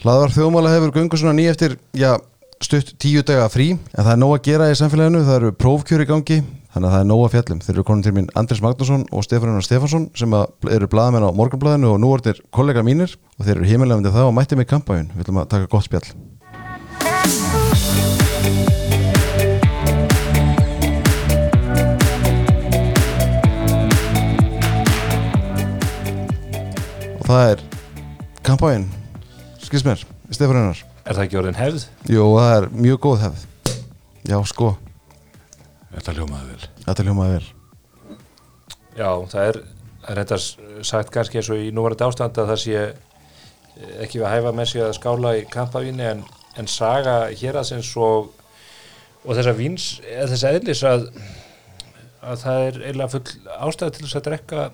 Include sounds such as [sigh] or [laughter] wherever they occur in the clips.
Hlaðvar þjóðmála hefur göngu svona ný eftir, já, stutt tíu daga frí en það er nóg að gera í samfélaginu, það eru prófkjör í gangi þannig að það er nóg að fjallum. Þeir eru konin til mín Andris Magnússon og Stefanunar Stefansson sem eru blaðamenn á morgunblæðinu og nú er þeir kollega mínir og þeir eru heimilafandi það og mætti mig kampæjun. Við ætlum að taka gott spjall. Og það er kampæjun, skils mér, Stefanunar. Er það ekki orðin hefð? Jú, það er mjög góð hefð. Já, sko, Þetta ljómaði vel þetta hljómaði vel. Já, það er, það er þetta sagt kannski eins og í núvarandi ástand að það sé eh, ekki við að hæfa með sig að skála í kampavíni en, en saga hér aðsins og, og þessa víns, eða þessa eðlis að, að það er eiginlega full ástæð til þess að drekka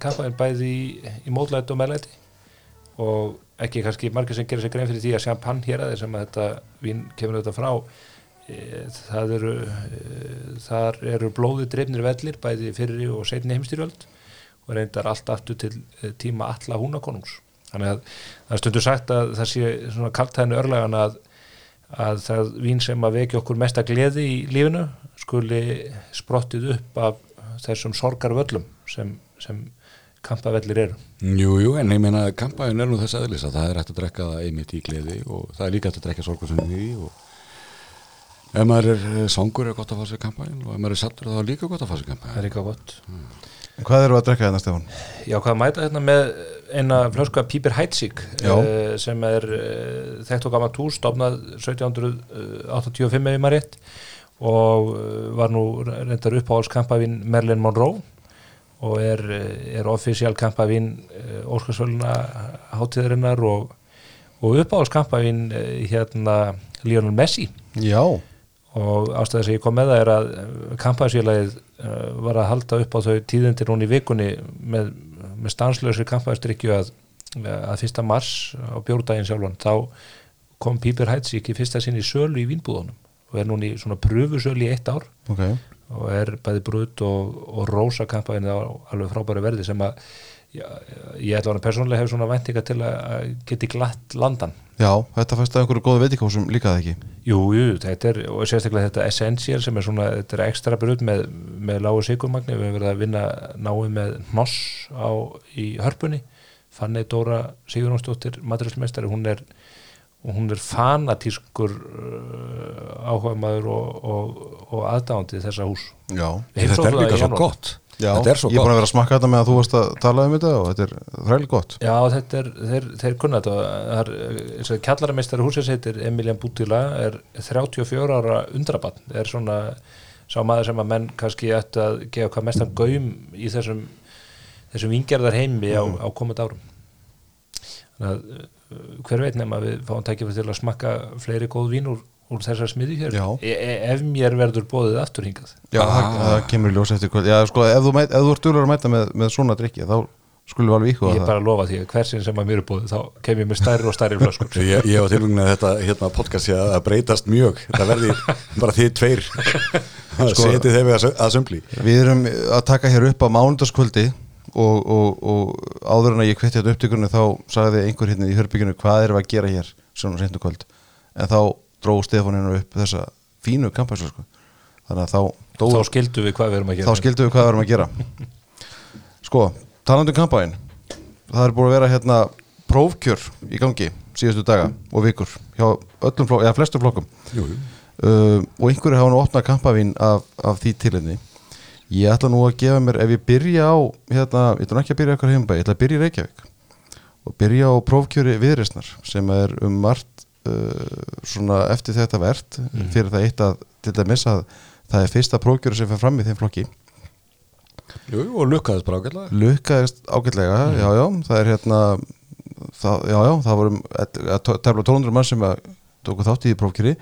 kampavín bæði í, í mótlæti og meðlæti og ekki kannski margir sem gerir sig grein fyrir því að champagne hér aðeins sem að þetta vín kemur þetta frá Eh, það eru eh, þar eru blóði dreifnir vellir bæði fyrir og setni heimstýrjöld og reyndar allt aftur til eh, tíma alla húnakonungs. Þannig að það stundur sagt að það sé svona kaltæðinu örlegan að, að það vín sem að vekja okkur mesta gleði í lífinu skuli sprottið upp af þessum sorgar völlum sem, sem kampavellir eru. Jú, jú, en ég meina kampaðin er nú þess aðlis að það er hægt að drekka það einmitt í gleði og það er líka hægt að drekka sorgursunni í og ef maður er eh, svangur er gott að fá sér kampaðin og ef maður er sattur þá er líka gott að fá sér það kampaðin er líka gott. En hvað eru að drekka þetta, Stefán? Já, hvað mæta hérna með eina flösku af Píper Heidsík uh, sem er uh, þekkt og gammalt hús, stofnað 1785 ef maður rétt og uh, var nú reyndar uppáhaldskampavinn Merlin Monroe og er, er offisíal kampavinn uh, Óskarsvöluna hátíðarinnar og, og uppáhaldskampavinn uh, hérna Lionel Messi. Já, og ástæðið sem ég kom með það er að kampaðsfélagið uh, var að halda upp á þau tíðundir hún í vikunni með, með stanslösri kampaðstrykju að, að fyrsta mars á bjórdaginn sjálfan. Þá kom Píper Heidsík í fyrsta sinni sölu í vínbúðunum og er núni svona pröfusölu í eitt ár. Ok. Og er bæði brut og, og rosa kampaðin á alveg frábæri verði sem að já, ég ætla að hann persónulega hefur svona væntinga til að geti glatt landan. Já, þetta fæst að einhverju góðu veitikásum líka það ekki. Jú, jú, þetta er, og sérstaklega þetta Essential sem er svona, þetta er ekstra brut með, með lágu sigurmagni, við hefum verið að vinna náið með Noss á, í hörpunni, Fanny Dóra Sigurjónsdóttir, maturismestari, hún er, og hún er fanatískur uh, áhuga maður og, og, og aðdándi þessa hús. Já. Þetta er líka svo gott. Já, er ég er búin að vera að smakka þetta með að þú varst að tala um þetta og þetta er þræli gott. Já, þetta er, þeir, þeir kunna þetta. Það er, eins og kjallarmeistari húsins heitir Emilian Bútila, er 34 ára undrabann, er svona sá maður sem að menn kannski ætti að gefa hvað mestan gaum í þessum þessum vingerðar heimi á, á komandi árum. Þannig að hver veit nema við fáum tækifæri til að smakka fleiri góð vín úr, úr þessar smiði hér. E e ef mér verður bóðið aftur hingað. Já, það, það kemur í ljós eftir kvöld. Já, sko, ef þú, mæt, ef þú ert dölur að mæta með, með svona drikki, þá skulum við alveg ég íkvæða er það. bara að lofa því að hversin sem að mér er bóðið þá kem ég með stærri og stærri flöskur. [laughs] Ég, ég var tilvægna að þetta hérna, podcast sé að breytast mjög. Það verði bara þið tveir. [laughs] Sko- sko, Setið þeim að, að sömbli Við erum að taka hér upp á mánudagskvöldi og, og, og áður en að ég kvetti þetta upptökunni þá sagði einhver hérna í hörbygginu hvað erum við að gera hér svona reyndu kvöld. En þá dró Stefaninu upp þessa fínu kampæslu, sko. Þannig að þá, dó, þá skildum við hvað við erum að gera þá skildum við hvað við erum að gera. [laughs] Sko, talandu kampæn, það er búin að vera hérna prófkjör í gangi síðustu daga og vikur hjá öllum flokkum, eða flestum flokkum jú, jú. uh, og einhverju hafa nú opnað kampavín af, af því tilinni ég ætla nú að gefa mér ef ég byrja á hérna, ég ætla ekki að byrja okkar heimbæ ég ætla að byrja í Reykjavík og byrja á prófkjöri viðreysnar sem er um margt uh, svona eftir þetta verðt fyrir það eitt að til dæmis að það er fyrsta prófkjöri sem fer fram í þeim flokki. Jú, og lukkaðist bara ágætlega. Lukkaðist ágætlega, já já það er hérna það, já já, það vorum tefla 1200 mann sem tóku þátt í prófkjöri.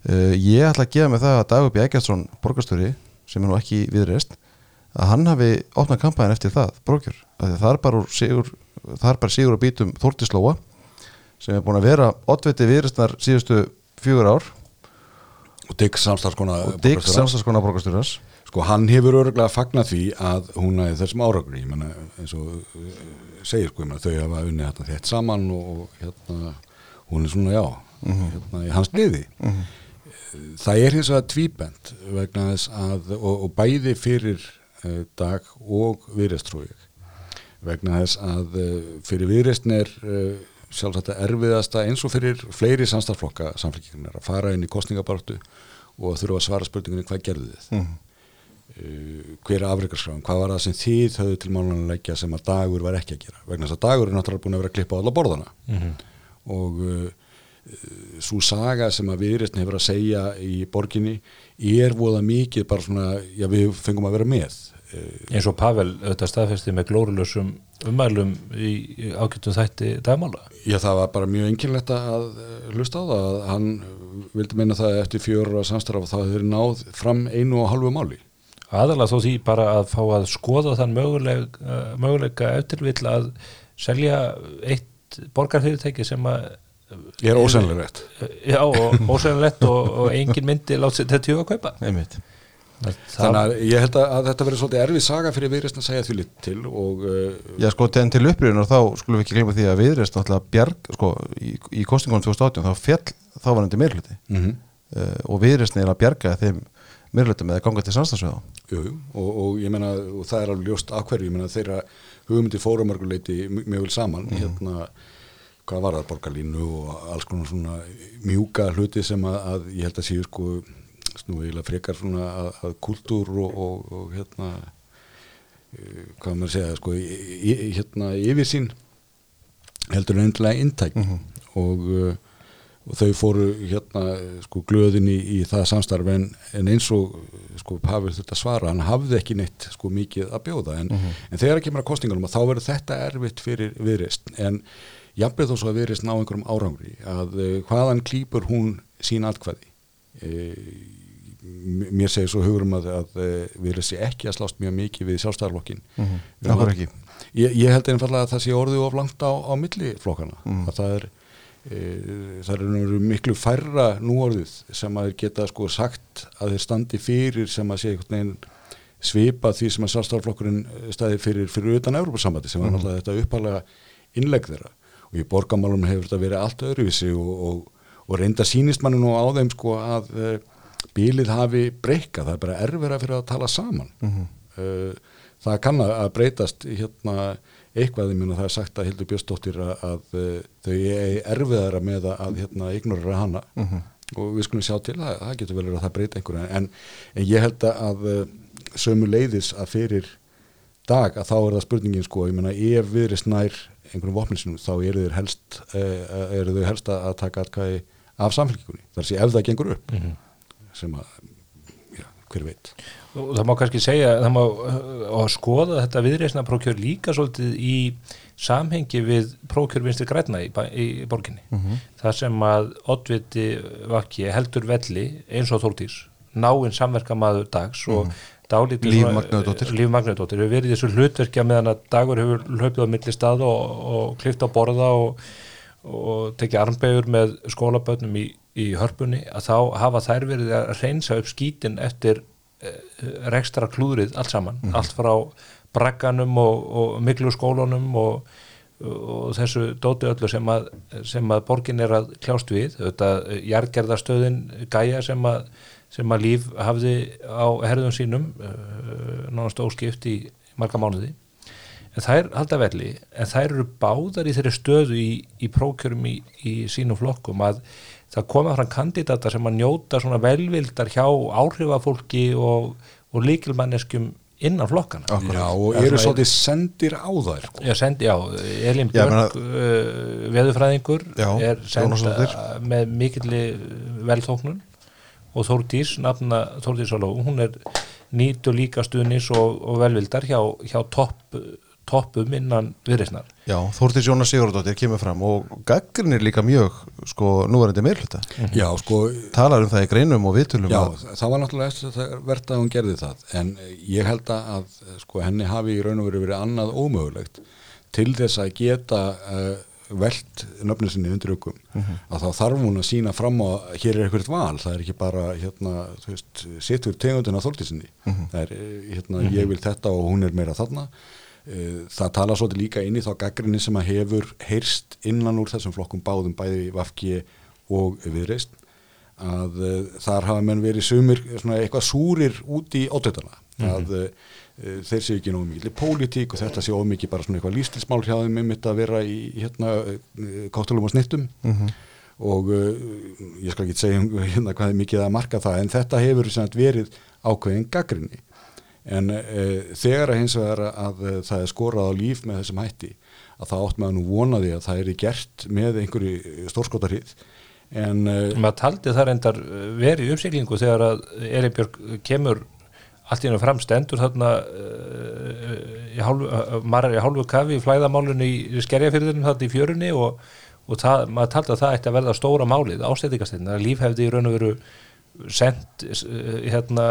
Uh, ég ætla að gefa mig það að Dagur B. Sem er nú ekki viðreist, að hann hafi opnað kampæðin eftir það, prófkjör það er bara sigur það er bara sigur að býtum Þórtislóa sem er búin að vera oddviti viðreistnar síðustu fjögur ár. Og Dick samstarfskona og borgarstjóra. samstagskona borgarstjóras sko hann hefur örgulega fagnat því að hún er þessum áragur ég menna eins og uh, segir sko, ég menna, þau hafa unnið þetta þett saman og, hérna, hún er svona já hérna, í hans liði það er hins vegar tvíbent vegna þess að og, og bæði fyrir uh, dag og viðreist trú ég vegna þess að uh, fyrir viðreistn er uh, sjálfsagt að erfiðasta eins og fyrir fleiri samstarflokka samfélkingar að fara inn í kostningabartu og þurfa að svara spurningunni hvað gerðu þið Mhm. uh, hver er afreikarskrafum, hvað var það sem þið höfðu til málanleggja sem að dagur var ekki að gera vegna þess að dagur er náttúrulega búin að vera að klippa á alla borðana Mhm. og uh, svo saga sem að viðreistn hefur að segja í borginni er voða mikið bara svona, já við fengum að vera með. Uh, eins og Pavel auðvitað staðfesti með glórulösum umælum í, ágættum þætti dagmála. Já, það var bara mjög einkynlegt að eh, hlusta á það að hann vildi meina það að eftir fjör ára samstarf þá hefur náð fram einu og halvu máli. Aðalega þó því bara að fá að skoða þann möguleg, uh, möguleika eftir vill að selja eitt borgarfyrirtæki sem að Ég er ósennlega rétt já og ósennilegt og, og engin myndi látt sér þetta tjóða að kaupa. Einmitt. Þannig að ég held að, að þetta verður svolítið erfið saga fyrir viðreist að segja því lit til og uh, Já sko, en til upprýðunar þá skulum við ekki gleyma því að viðreist náttúrulega bjarg, sko, í, í kostingunum 2018 þá fjall þá var hann til meirhluti mm -hmm. uh, og viðreist er að bjarga þeim meirhluti með að ganga til samstagsveða Jú, jú, og, og ég meina, og það er alveg ljóst af hverju, ég meina þeirra hugmyndi fórumörguleiti mjög vel saman, hérna, hvað var það, borgarlínu og alls konar svona mjúka hluti sem að, að ég held að séu sko, snú eiginlega frekar svona að, að kultúr og, og, og hérna, uh, hvað maður segja, sko, í, hérna, yfirsýn heldur en endilega inntæk. Og uh, og þau fóru hérna sko glöðin í, í það samstarf en, en eins og sko Pavel þetta svara, hann hafði ekki neitt sko mikið að bjóða. En, en þegar kemur að kostingunum að þá verður þetta erfitt fyrir viðreist en jafnveg þó svo að viðreist ná einhverjum árangri að uh, hvaðan klýpur hún sín atkvæði? Uh, mér segir svo hugurum að, að uh, viðreist sé ekki að slást mjög mikið við sjálfstæðarlokkin Mhm. Það var ekki? Ég, ég held einfallega að það sé orðið of langt á, á milli flokkana að það er e, það er nú miklu færra núorðið sem að þeir geta sko sagt að þeir standi fyrir sem að sé einhvern veginn svipa því sem að sjálfstæðarflokkurinn staði fyrir fyrir utan Európa-sambandi sem var náttúrulega þetta uppalega innlegg þeirra og í borgamálum hefur þetta verið allt öðruvísi og, og, og reynda sínist manni nú á þeim sko að e, bílið hafi breyka, það er bara erfira fyrir að tala saman. Mm það kann að að breytast hérna eitthvað, ég meina það er sagt að Hildur Björnsdóttir að, að uh, þau er erfiðara með að, að hérna ignorera hana. Og við skulum sjá til það, það getur vel að það breyta einhverju. En, en ég held að uh, sömu leiðis að fyrir dag að þá er það spurningin sko, ég meina ef viðri snær einhverjum vopninsinum þá eru þeir helst uh, eru þau helst að taka atkvæði af samfélkingunni, þar sé ef það gengur upp sem að já, hver veit. Og það má kannski segja það má uh, skoða þetta viðreisna prókjör líka svolítið í samhengi við prókjör vinstri græna í, í borginni. Þar sem að oddviti vakki heldur velli eins og Þórdís náinn samverkamaður dags og svona- Magnúðardóttir. Líf Magnúðardóttir. hefur verið í þessu hlutverkja meðan að dagur hefur hlaupið á milli stað og, og klift á borða og, og tekið armbegur með skólabötnum í, í hörpunni að þá hafa þær verið að reynsa upp skítin eftir eh, rekstra klúðrið allt saman, allt frá bragganum og, og miklu skólunum og, og þessu dóti öllu sem að, sem að borgin er að kljást við, þetta jargerðarstöðin gæja sem að, sem að líf hafði á herðum sínum uh, nánast óskipt í marga mánuði en þær halda velli, en þær eru báðar í þeirri stöðu í, í prókjörum í, í sínum flokkum að það koma fram kandidata sem að njóta svona velvildar hjá áhrifafólki og, og líkilmanneskjum innan flokkana Já, og eru svolítið sendir á þær sko. Já, sendi, já, Elín Já, Björk uh, veðurfræðingur Já, er send Jónasdóttir. uh, með mikilli velþóknun og Þórdís, nafna Þórdís Aló, hún er nýtu líka stuðnis og, og velvildar hjá, hjá topp, toppum innan viðreisnar. Já, Þórtís Jónas Sigurðardóttir kemur fram og gaggrinir líka mjög sko núverandi meirhluta Já, sko, talar um það í greinum og viðtölum já, að, það var náttúrulega verðt að hún gerði það en ég held að að, sko, henni hafi í raun og veru verið annað ómögulegt til þess að geta uh, velt nöfnir sinni undir aukum að þá þarf hún að sína fram á að hér er eitthvað val, það er ekki bara hérna, veist, situr tegundin að þóldi sinni það er, eh, hérna, ég vil þetta og hún er meira þarna. Uh, það tala svolítið líka inn í þá gaggrinni sem að hefur heyrst innan úr þessum flokkum báðum bæði Vafki og Viðreist að uh, þar hafa menn verið sumir svona eitthvað súrir út í ótötana að uh, þeir séu ekki nógu mikið pólitík og þetta séu ómikið bara svona eitthvað lístilsmál hjá þeim um þetta að vera í hérna káttalum og snittum. Og uh, ég skal ekki segja um [laughs] hérna hvað er mikið að marka það en þetta hefur verið ákveðin gaggrinni en uh, þegar að hins vegar að uh, það er skorað á líf með þessum hætti að það átt með að nú vona því að það er gert með einhverju stórskotarhið en maður taldi það reyndar verið í uppsiglingu þegar að Eribjörg kemur allt í hennu fram stendur þarna í hálfu, uh, maður er í hálfu kafi í flæðamálunni í skerjafyrðunum þarna í fjörunni og, og það, maður taldi að það ætti að verða stóra málið ástæðingastin, að líf hefði í raun og veru sendt uh, hérna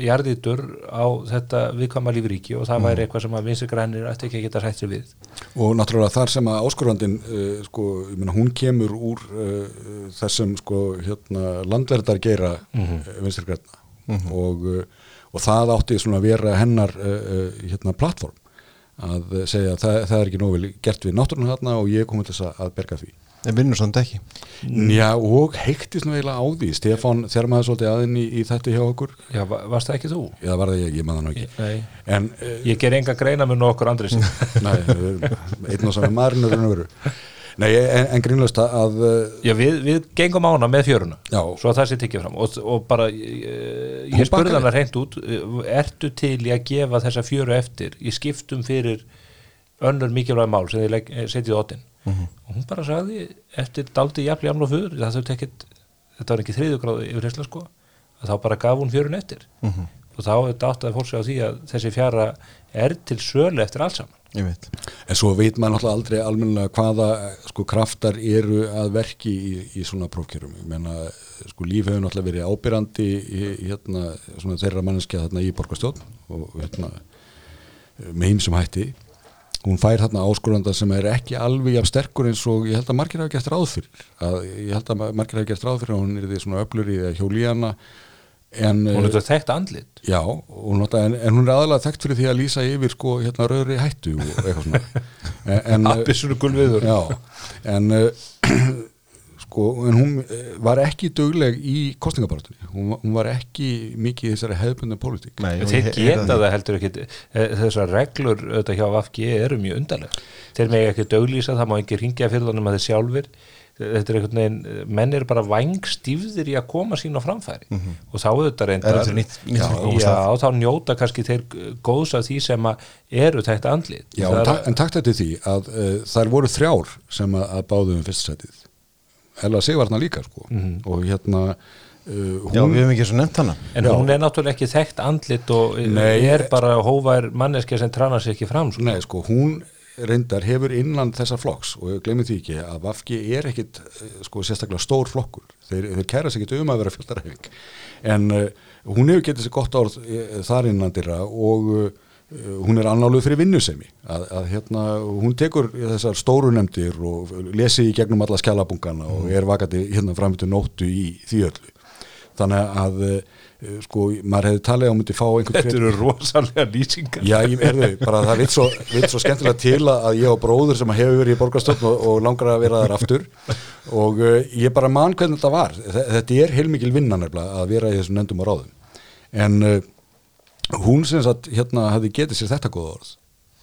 jarðitur á þetta viðkvæma lífríki og það væri eitthvað sem að vinstri grænir ætti ekki að geta sætt sér við. Og náttúrulega þar sem að áskorfandin uh, sko, ég meina hún kemur úr uh, þessum sko hérna landverðar geira mm -hmm. vinstri græna og, uh, og það átti svona að vera hennar uh, uh, hérna plattform að segja að það, það er ekki nógu vel gert við náttúrunum þarna og ég komið til þess að- að berga því. En vinnur samt ekki. Já og heiktist nú eiginlega á því. Stefán þegar maður svolítið aðinn í, í þetta hjá okkur. Já, va- varst það ekki þú? Já það var það ég, ég maður það ekki. Nei, En uh, ég ger enga greina með nokkur andri [laughs] Nei, einn og saman maðurinn Nei, en, en grínlöst að uh, Já, við, við gengum ána með fjöruna Já. svo að það sé tekið fram. Og, og bara, ég, ég spurði bakaði. hana reynd út eh, ertu til í að gefa þessa fjöru eftir? Í skiptum fyrir önnur mikilvæg mál sem legg- eh, setjið óttin og hún bara sagði eftir daldi jafnli jaml og fyrir það þurfti ekkit, þetta var ekki þriðju gráðu yfir hreysla sko, að þá bara gaf hún fjörun eftir. Og þá þetta áttaði fólk sig á því að þessi fjara er til sölu eftir allt saman. ég En svo veit maður náttúrulega aldrei almennilega hvaða sko kraftar eru að verki í, í svona prófkjörum. Ég meina, sko líf hefur náttúrulega verið ábyrrandi í, í hérna, svona þeirra manneskja þarna í borgarstjórn og hérna með ýmsum hætti. Hún fær þarna áskoranda sem er ekki alveg af sterkur eins og ég held að margir hafa gert ráð fyrir. Að, ég held að margir hafa gert ráð fyrir að hún er því svona öflur í hana en hún er þetta þekkt andlit? Já, og náttúrulega, en, en hún er aðalega þekkt fyrir því að lýsa yfir sko hérna röðri hættu og eitthvað svona. [laughs] En, en, Appelsinu gulviður Já, en uh, [clears throat] sko, en hún eh, var ekki dugleg í kostningabartunni hún, hún var ekki mikið í þessari hefðbundin pólitík. Nei, og þeir geta það heldur ekki. Þessar reglur auðvitað hjá VFG eru mjög undarlega þeir með ekki döglýsa, það má ekki ringja fyrir þannig að þeir sjálfir þetta er einhvern veginn, menn eru bara vangstífðir í að koma sín á framfæri. Og þá auðvitað reyndar Er nýtt- nýtt já, já, og þá njóta kannski þeir góðs af því sem að eru tækt andlit. Já, Það en, er- ta en takt eftir því að uh, þær voru þrjár sem að, að báðu um fyrstsætið Ella Sigvarna líka sko. Og hérna uh, Já, við hefum ekki svo nefnt hana. En Já. hún er náttúrulega ekki þekkt andlit og Nei. er bara hófær manneskja sem trana sér ekki fram sko. Nei, sko, hún reyndar hefur innan þessa flokks og glemir því ekki að Vafki er ekkit eh, sko, sérstaklega stór flokkur. Þeir, þeir kæra sig ekkit um að vera fjöldaræfing en uh, hún hefur getið sér gott orð uh, þar innan dyrra og uh, hún er annáluð fyrir vinnusemi. Að, að hérna, hún tekur þessar stóru nefndir og lesi í gegnum alla skjálabungana og er vakandi hérna framötu nóttu í því öllu þannig að uh, sko, maður hefði talið hún myndi fá einhvern þetta eru rosalega lýsingar. Já, ég erðu, bara það vill svo, svo skemmtilega til að ég og bróður sem hefur verið í borgarstöfn og, og langar að vera þar aftur. Og uh, ég bara man hvernig þetta var. Þe- þetta er heilmikil vinna nefnilega að vera í þessum nefndum og ráðum. En uh, hún sem sagt hérna hafði getið sér þetta góða orð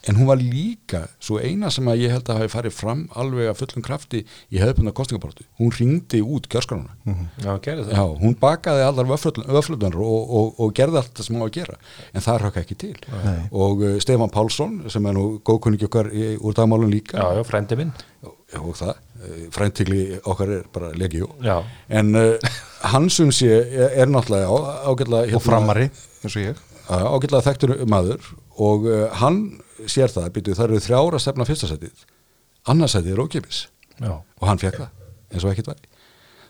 en hún var líka svo eina sem að ég held að hafi farið fram alveg að fullum krafti í hefðbundna kostningabortu hún ringdi út kjörskránuna já, gerðu það. Já, hún bakaði allar vöflutunar og, og, og gerði allt það sem hún á að gera. En það rökk ekki til. Nei. og uh, Stefán Pálsson sem er nú góðkunningi okkar í, úr dagmálun líka. Já, já, frændi minn. Og, og það, uh, fræntigli okkar er bara leggjó já, en uh, hans um sé er, er náttúrulega á, hérna, og framari, ég. Á- ágætlega þekktur maður. Og hann sér það, byrju, það eru þrjára að stefna fyrsta sætið. Annarsætið er ókipis og hann fekk það eins og ekkert væri.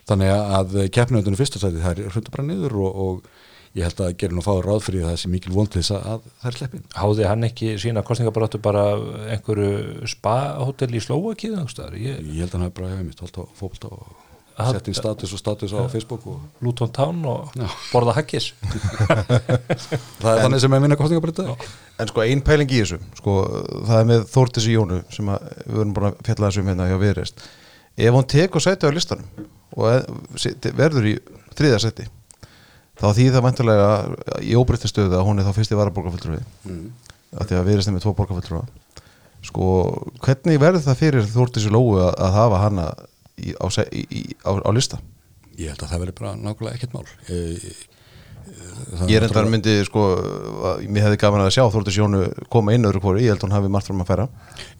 Þannig að keppnöndunum fyrsta sæti það er hrunda bara niður og, og ég held að gerir nú fáður ráð fyrir það sem mikil vond til þess að, að það er sleppin háði hann ekki sína kostningabaráttu bara einhverju spa-hótel í staðar? ég, ég held að hann hafi bara hefði mitt holdt á fókbalta og sett inn status og status á Facebook og Luton Town og Já. borða haggis. [laughs] Það er þannig sem er minna kostningabreyta En sko ein pæling í þessu sko, það er með Þórtis í Jónu sem að, við vorum búin að fjalla þessum hérna hjá Viðreist ef hún tekur sæti á listanum og verður í þriða sæti þá þýðir það mæntulega í óbreytti stöðu að hún er þá fyrsti varaborgarfulltrúi. Mm. af því að Viðreist er með tvo borgarfulltrúa. Sko, hvernig verður það fyrir Þórtis í Lóu að, að hafa hana í, á, í, á, á lista? ég held að það verður bara nákvæmlega ekkert mál. E, Ég er endar myndi sko, mér hefði gaman að sjá Þórtis Jónu koma inn öðru hvori, ég held að hún hafi margt fram að færa.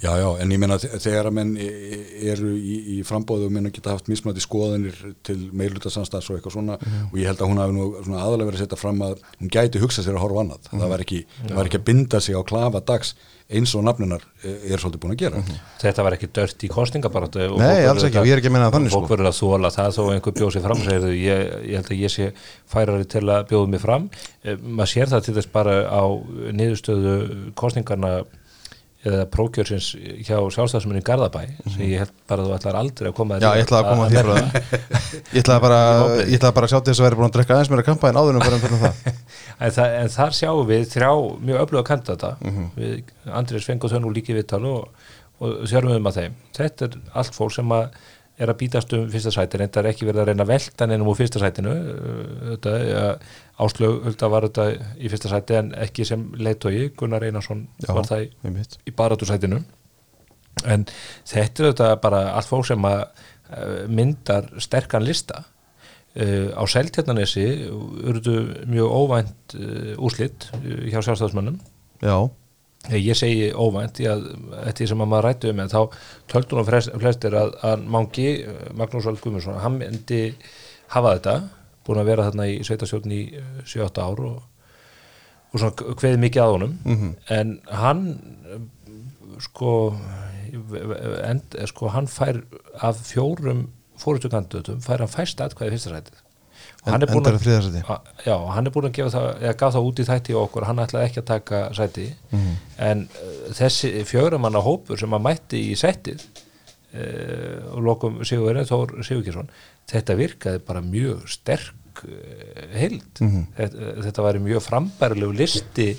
Já, já, en ég meina þe- þegar að menn e- eru í, í frambóðu og menn geta haft mismæti skoðanir til meirluta samstags og eitthvað svona og ég held að hún hafi nú aðalega verið að setja fram að hún gæti hugsa sér að horfa annað. Það var ekki, var ekki að binda sig á klafa dags eins og nafninar er svolítið búin að gera. Þetta var ekki dört í kostningabaratu Nei, alls ekki, ég er ekki að meina það þannig, fólk sko. verður að þóla það þó einhver bjóð sér fram og segir þau, ég, ég held að ég sé færari til að bjóða mig fram. Eh, maður sér það til þess bara á niðurstöðu kostningarna eða prókjörsins hjá sjálfstafsmunni Garðabæ sem ég held bara að þú ætlar aldrei að koma Mhm. Já, ég ætlaði að koma að því frá það Ég ætlaði bara, ég ætlaði bara að sjá til þess að vera búin að drekka aðeins meira kampa en áður en fyrir um það. [laughs] En, það, en þar sjáum við þrjá mjög öfluga kandidata Mhm. við Andrés Feng og líki viðtal og, og þjörfum við um að þeim. Þetta er allt fólk sem að er að bítast um fyrsta sætin, þetta er ekki verið að reyna að velta neinum úr fyrsta sætinu uh, þetta, ja, Áslög Hulda var þetta í fyrsta sæti en ekki sem leitói, Gunnar Einarsson Já, var það í, í baratursætinu en þetta er þetta bara allt fólk sem að uh, myndar sterkan lista. Uh, á Seltjarnanesi urðu mjög óvænt uh, úslit uh, hjá sjálfstæðismönnum. Já, ég segi óvænt því að þetta er sem að maður rættu um þá flest- flestir að, að Mangi, eh, Magnús Vald Guðmundsson hann myndi hafa þetta búin að vera þarna í sveitastjórn í 7-8 ár og, og svona kveði mikið að honum Mhm. en hann eh, sko end, eh, sko hann fær af fjórum fórustukandutum fær hann fæst atkvæði fyrsta sætið hann er búin að að Já, hann er búin að gefa það, eða gaf það út í þætti okkur, hann ætlaði ekki að taka sæti. Mhm. en uh, þessi fjögramanna hópur sem að mætti í sætið uh, og lokum Sigurverðin Þór Sigurkesson, þetta virkaði bara mjög sterk uh, heild. Mhm. þetta, þetta væri mjög frambærilegu listi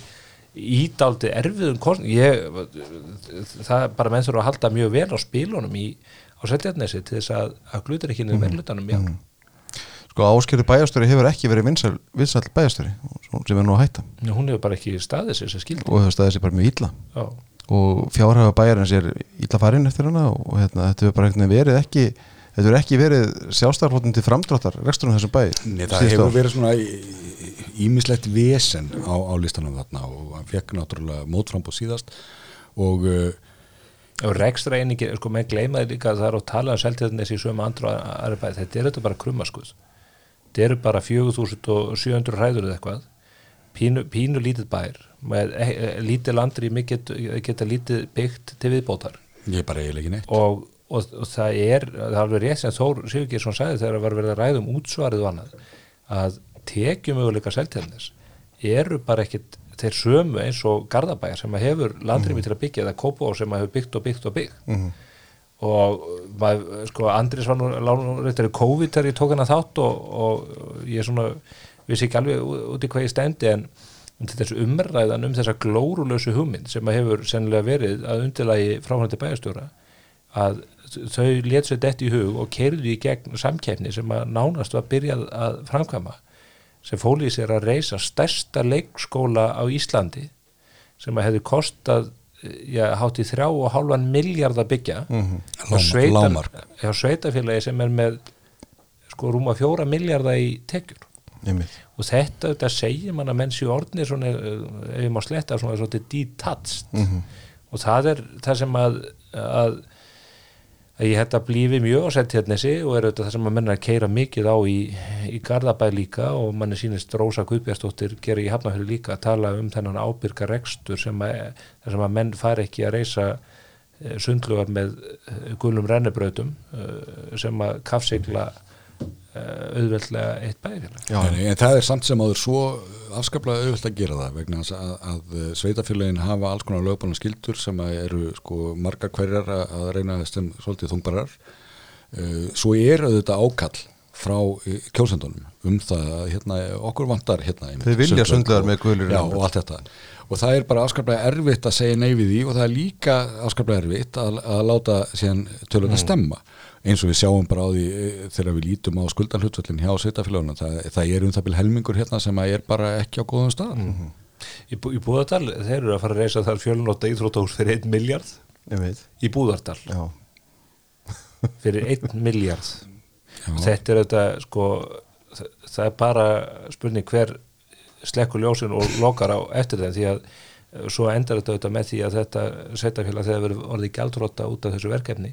ídáldi erfiðum kost ég, það bara menn þurfa að halda mjög vel á spilunum í, á Seljarnesi til þess að, að glutur ekki niður meðlutanum í ár Sko áskeri bæjastöri hefur ekki verið vinsæl, vinsæl bæjastöri sem er nú að hætta Já, hún hefur bara ekki staðið sér sem skildi og hefur staðið sér bara mjög illa Já, og fjárhafa bæjarins er illa farin eftir hana og hérna, þetta hefur bara verið ekki þetta hefur ekki verið sjálfstæðarflótin til framdráttar reksturinn þessum bæ Nei, það hefur ár. verið svona ímislegt vesen á, á listanum þarna og hann fekk náttúrulega mótframbóð síðast og uh, og rekstra einingi, sko, menn gleymaði líka að það er að tala um seltíðarnes í sömu andru aðra bæði, þetta er þetta bara krummaskuð þetta eru bara 4700 ræður eða eitthvað. Pínu, pínu lítið bær. Með e, e, lítið landri geta, geta lítið byggt til viðbótar. Ég er bara eiginlega ekki neitt. Og, og, og það er það er alveg rétt sem Þór Sigurgeirsson sagði þegar það var verið að ræða um útsvarið og annað að tekjumöguleika seltíðarnes eru bara ekkit þeir sömu eins og Garðabæjar sem hefur landrými til að byggja eða Kópó sem hefur byggt og byggt og byggt. Mhm. Og maður, sko Andris var nú, reyndar í COVID þegar ég tók hana þátt og, og ég svona vissi ekki alveg út í hvað ég stendi en um þessu umræðan um þessa glórulösu hugmynd sem að hefur sennilega verið að undilagi fráhændi bæjastjóra að þau let sér dett í hug og kerðu í gegn samkeppni sem að nánast var byrjað að framkvæma sem fóli í sér að reysa stærsta leikskóla á Íslandi sem að hefði kostað hátt í þrjá og hálfan miljard að byggja Mhm. og Lágmark- lágmark. hjá sveitafélagi sem er með sko rúma fjóra miljardar í tekjur Einmitt. og þetta, þetta segir mann að menn séu orðnir svona, eh, ef ég má sletta svona svona detached Mhm. og það er það sem að að ég hætti að blífi mjög á setjörnesi og er auðvitað það sem að menna að keira mikið á í, í Garðabæ líka og manni sínist Rósa Guðbjastóttir gera í Hafnafjörðu líka að tala um þennan ábyrga rekstur sem að, sem að menn fari ekki að reysa eh, sundlugar með eh, gulum rennibrautum eh, sem að kafsigla auðveldlega eitt bæðifélag Já, Nei, nei, en það er samt sem áður svo afskaplega auðvilt að gera það vegna þess að, að sveitafélagin hafa alls konar lögbána skildur sem að eru sko margar hverjar að, reyna sem svolítið þungbarar uh, svo er auðvitað ákall frá kjósendunum um það að hérna, okkur vantar hérna Þið vilja og- með gulir Já, og allt þetta. Og það er bara afskaplega erfitt að segja nei við því og það er líka afskaplega erfitt að, að láta síðan tölun að stemma eins og við sjáum bara á því eh, þegar við lítum á skuldanhlutvöllin hjá sveitafélagunum það, það er um það byrja helmingur hérna sem að er bara ekki á góðum stað. Í, Bú- í Búðardal, þeir eru að fara að reysa þar fjölunóta íþróttahús fyrir 1 miljard í Búðardal. Já, [laughs] fyrir 1 miljard Já. þetta er auðvitað sko, það, það er bara spurning hver slekkur ljósin og lokar á eftir þeim því að svo endar þetta auðvitað með því að þetta sveitafélag þegar verður orðið gjaldrótta út af þessu verkefni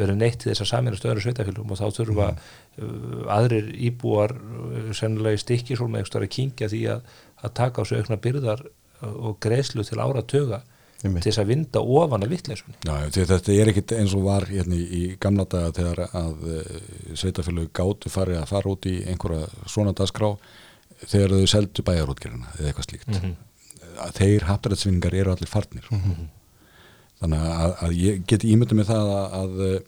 verður neitt til þess að samina stöður sveitafélagum og þá þurfa uh, aðrir íbúar uh, sennilega í stikki svo með að kingja því að, að taka á sig aukna byrðar og greiðslu til Einmitt. til þess að vinda ofan af vittleisunni Já, þetta er ekkit eins og var hérna í, í gamla daga þegar að sveitafélög gátu farið að fara út í einhverja svona dagskrá þegar þau seldu bæjarútgerina eða eitthvað slíkt Mhm. Að þeir haftarætsvinningar eru allir farnir. Þannig að, að ég geti ímyndið með það að, að uh,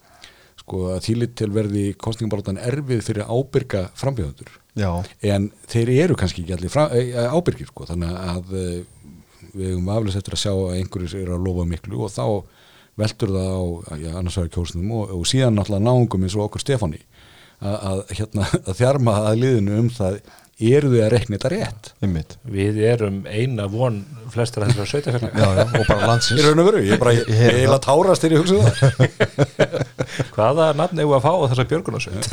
sko að þýlit til verði kostningabaróttan erfið fyrir ábyrga frambjöðundur en þeir eru kannski ekki allir fra, e, ábyrgir sko, þannig að við hefum aflis eftir að sjá að einhverjus eru að lofa miklu og þá veldur það á já, annars vegar kjósnum og, og síðan náttúrulega náungum eins og okkur Stefáni að, að, hérna, [laughs] að þjarma að liðinu um það eru þau að rekna þetta rétt? Einmitt. Við erum eina von flestra þessara sveitafélag Já, já, og bara í landsins ég er bara, ég, Ég ég, ég, ég tárast þegar ég hugsa það. [laughs] Hvaða nafn við að fá á þessa björgunarsveit? [laughs]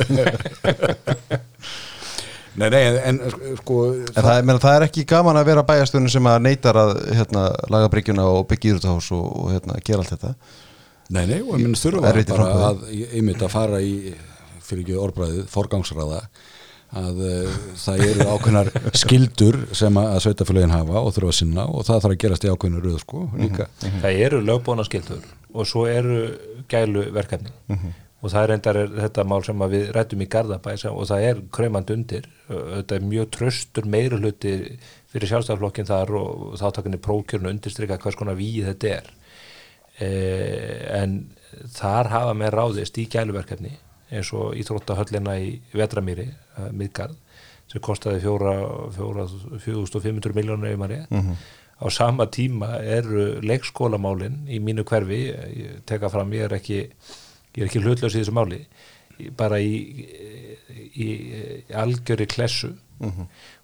Nei, nei, en sko En það, er- meina, það er ekki gaman að vera bæjastöðun sem að neytar að hérna, laga bryggjuna og byggja íðrútahús og, og hérna, gera allt þetta. Nei, nei, og minn þurfa bara að, einmitt að fara í, fyrir ekki orðbræðið, forgangsraða að uh, það eru ákveðnar skildur sem að, sveitafélagin hafa og þurfa að sinna og það þarf að gerast í ákveðnar röð sko líka. það eru lögbóna skildur og svo eru gælu verkefni og það er endar þetta mál sem að við rættum í Garðabæ sem- og það er kraumand undir. Þetta er mjög tröstur meiri hluti fyrir sjálfstæðarflokkin þar og þáttakinni prókjörnu undirstrika hvers konar víð þetta er. Eh, en þar hafa með ráðist í gæluverkefni eins og íþróttahöllina í Vetramýri, uh, Midgard sem fjóra 4500 miljónur ef maður rétt. Á sama tíma eru leikskólamálin í mínu hverfi ég teka fram, ég er ekki ég er ekki hlutlaus í þessu máli bara í, í, í algjöri klessu.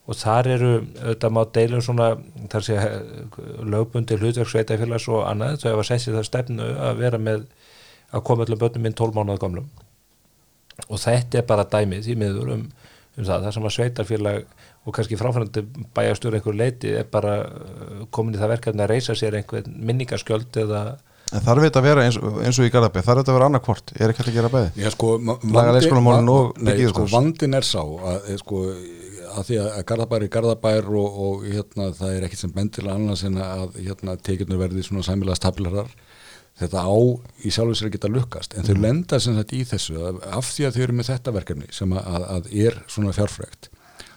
Og þar eru auðvitað má deilum svona þar sé lögbundi hlutverk sveitafélags og annað þau hafa sett sér það stefnu að vera með að koma öllum börnum minn 12 mánuða gamlum og þetta er bara dæmið því miður um, um það, það sem að sveitarfélag og kannski fráfærandi bæjastjóri einhver leiti er bara uh, komin í það verkefni að reysa sér einhver minningaskjöld eða En þarf þetta að vera eins, eins og í Garðabæ? Þarf þetta að vera annarkvort, er ekki hægt að gera bæði? Já, sko, ma- Laga vandi- leikskólamálin og Nei, byggja sko, er sá að, eh, sko, að því að Garðabær er Garðabær og, og hérna, það er ekkit sem bendilega annars en að hérna, tekjurnar verði svona sæmilega stabilarar þetta á í sjálfur sér að geta lukkast en þau lenda sem þetta í þessu af því að þau eru með þetta verkefni sem að, að, er svona fjárfrækt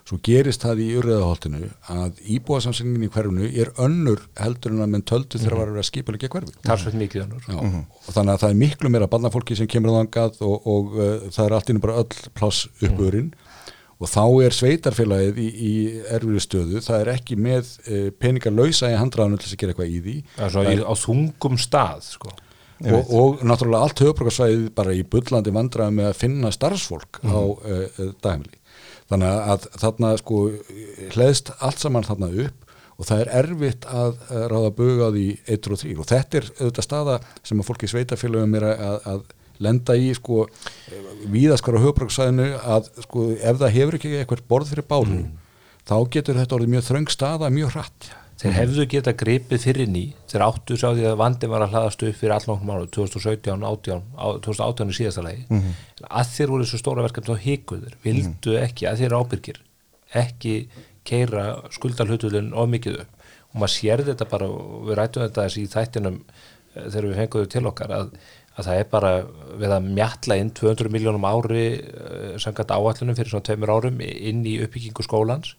svo gerist það í urriðaholtinu að íbúasamsengin í hverfinu er önnur heldur en að menn töldu þegar var að vera skipulegja hverfi. Talsveit mikið önnur. Já, og þannig að það er miklu meira barnafólki sem kemur þangað og, og uh, það er allt innum bara öll pláss uppurinn og þá er sveitarfélagið í, í erfiðu stöðu, það er ekki með uh, peningar lausa í handraðinu til að gera eitthvað í því. Altså, í, á þungum stað sko. Og, og náttúrulega allt höfbrukarsvæðið bara í bullandi vandræði með að finna starfsfólk á uh, uh, dæmili þannig að þarna sko hleðst allt saman þarna upp og það er erfitt að uh, ráða buga á því 1 og 3 og þetta er auðvitað staða sem að fólki í sveitafélögum er að, að lenda í sko víðaskar á höfbrukarsvæðinu að sko ef það hefur ekki eitthvað borð fyrir bálu þá getur þetta orðið mjög þröng staða mjög hratt. Þeir hefðu geta gripið fyrir ný þeir áttu sá því að vandi var að hlaðast upp fyrir allnokknum ára 2017, 18, á- 2018 í síðasta lagi. Mhm. að þeir voru þessu stóra verkefni þá hikuður, vildu ekki að þeir ábyrgir ekki keira skuldalhutulun of mikið upp. Og maður sér þetta bara og við rættum þetta þessi í þættinum eh, þegar við fenguðum til okkar að, að það er bara við að mjalla inn 200 miljónum ári uh, samkvæmt áallunum fyrir svona tveimur árum inn í uppbyggingu skólans.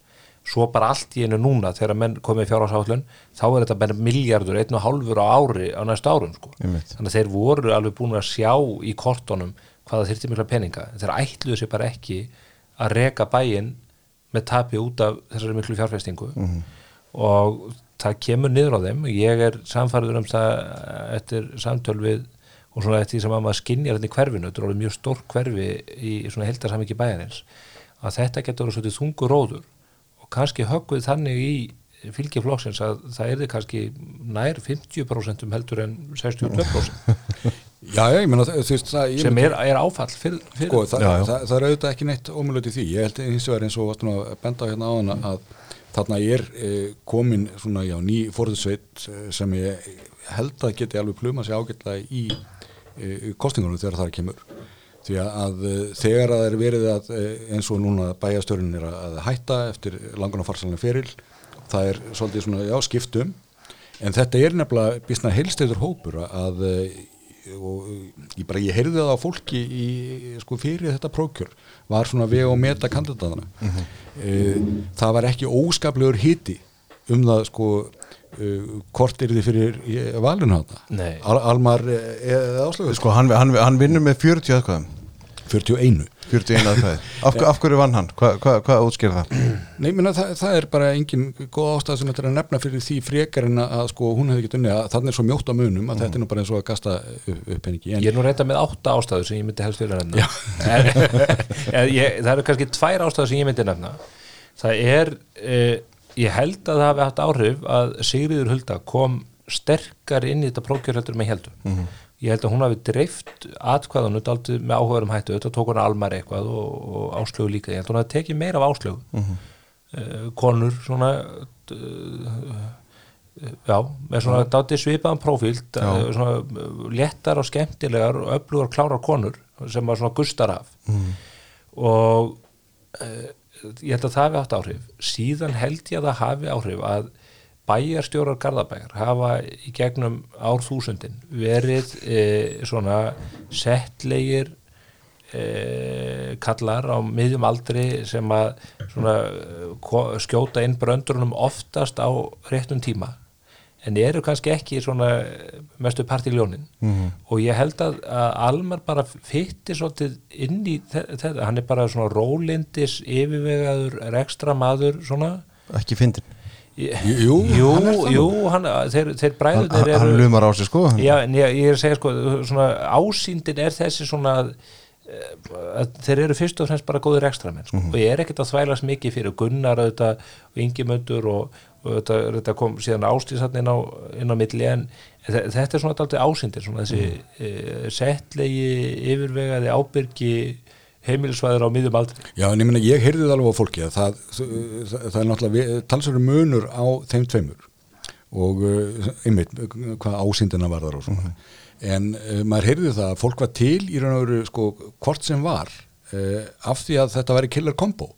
Svo bara allt í einu núna þegar menn komið fjárhásállun þá er þetta bara miljardur, einn og hálfur á ári á næstu árum sko. Þannig að þeir voru alveg búin að sjá í kortunum hvaða þyrfti mikla peninga. Þeir ætluðu sér bara ekki að reka bæinn með tapi út af þessari miklu fjárfestingu. Og það kemur niður á þeim. Ég er samfæður um það eftir samtöl við og svona eftir því sem að maður skinnjar þetta í hverfinu þetta er alveg mjög stór hverfi í svona heldarsamviki bæjarins að þetta getur verið svolítið þungur róður og kannski högguð þannig í fylgi flokksins að það er þið kannski nær 50% heldur en 62% [laughs] Já, ég meina þú veist það ég sem er, er áfall fyrir, fyrir Sko, það, Já, já. Það, það er auðvitað ekki neitt ómulögt í því. Ég held eins og varst nú að benda hérna á hana að þarna er eh, komin svona, já, ný fórðsveit eh, sem ég held að geti alveg pluma sig ágætlega í kostingunum þegar það kemur. Því að, eh, þegar það er verið að eh, eins og núna bæjastörun er að, hætta eftir langan og farsalina feril, það er svolítið svona, já, skiptum en þetta er nefnilega býstna heilsteyður hópur að eh, og ég bara, ég heyrði það á fólki í, sko, fyrir þetta prókjör var svona við og meta kandidatana. Mm það var ekki óskaplegur hiti um það sko hvort er þið fyrir eh, valinu hana Nei. Al Almar eða áslögu Sko, hann, hann, hann vinnur með 40 aðkvæðum 41 41 aðkvæði af, af hverju vann hann? Hvað hva, hva útskýr það? Nei, minna, það, það er bara engin góð ástæð sem þetta er að nefna fyrir því frekar en að sko, hún hefði ekki unni að þannig er svo mjótt á munum að þetta er nú bara eins og að gasta upp, en Ég er nú reynda með átta ástæður sem ég myndi helst fyrir [laughs] ég, Það eru kannski tvær ástæður sem ég myndi nefna. Það er eh, ég held að það hafi haft áhrif að Sigriður Hulda kom sterkar inn í þetta prókjör heldur með heldur Ég held að hún hafi dreift atkvæðan út aldrei með áhugaðum hættu þetta tók hún almar eitthvað og, og áslögu líka. Ég held að hún hafi tekið meira af áslögu uh, konur svona uh, já, með svona dátti svipaðan prófíld Já. uh, svona uh, léttar og skemmtilegar og öflugar klárar konur sem var svona gustar af. Og uh, ég held að það hafi haft áhrif. Síðan held ég að það hafi áhrif að bæjarstjórar Garðabæjar hafa í gegnum árþúsundin verið e, svona settlegir e, kallar á miðjum aldri sem að svona, skjóta inn bröndurunum oftast á réttum tíma en eru kannski ekki svona mestu partiljónin. -hmm. og ég held að, að Almar bara fytti svolítið inn í þe- þetta, hann er bara svona rólindis yfirvegaður rekstra maður svona. Ekki fyndin Jú, jú, [laughs] hann jú hann, þeir, þeir bræðunir eru hann lumar á sig sko. Já, en ég, ég er að segja sko svona, ásýndin er þessi svona að þeir eru fyrst og fremst bara góðir ekstramenn sko. og ég er ekkert að þvælast mikið fyrir Gunnar auðvitað, og Ingimöndur og, og þetta, þetta kom síðan áslýsatn inn á, á milli en þe- þetta er svona alltaf ásýndin svona þessi mm. settlegi yfirvegaði ábyrgi heimilisvæður á miðjum aldrei Já, en ég meina, ég heyrði það alveg á fólki að það, það, það er náttúrulega talsverður munur á þeim tveimur. Og uh, einmitt, hvað ásýndina varðar og svona. En uh, maður heyrði það að fólk var til í raun og veru sko hvort sem var af því að þetta væri killer combo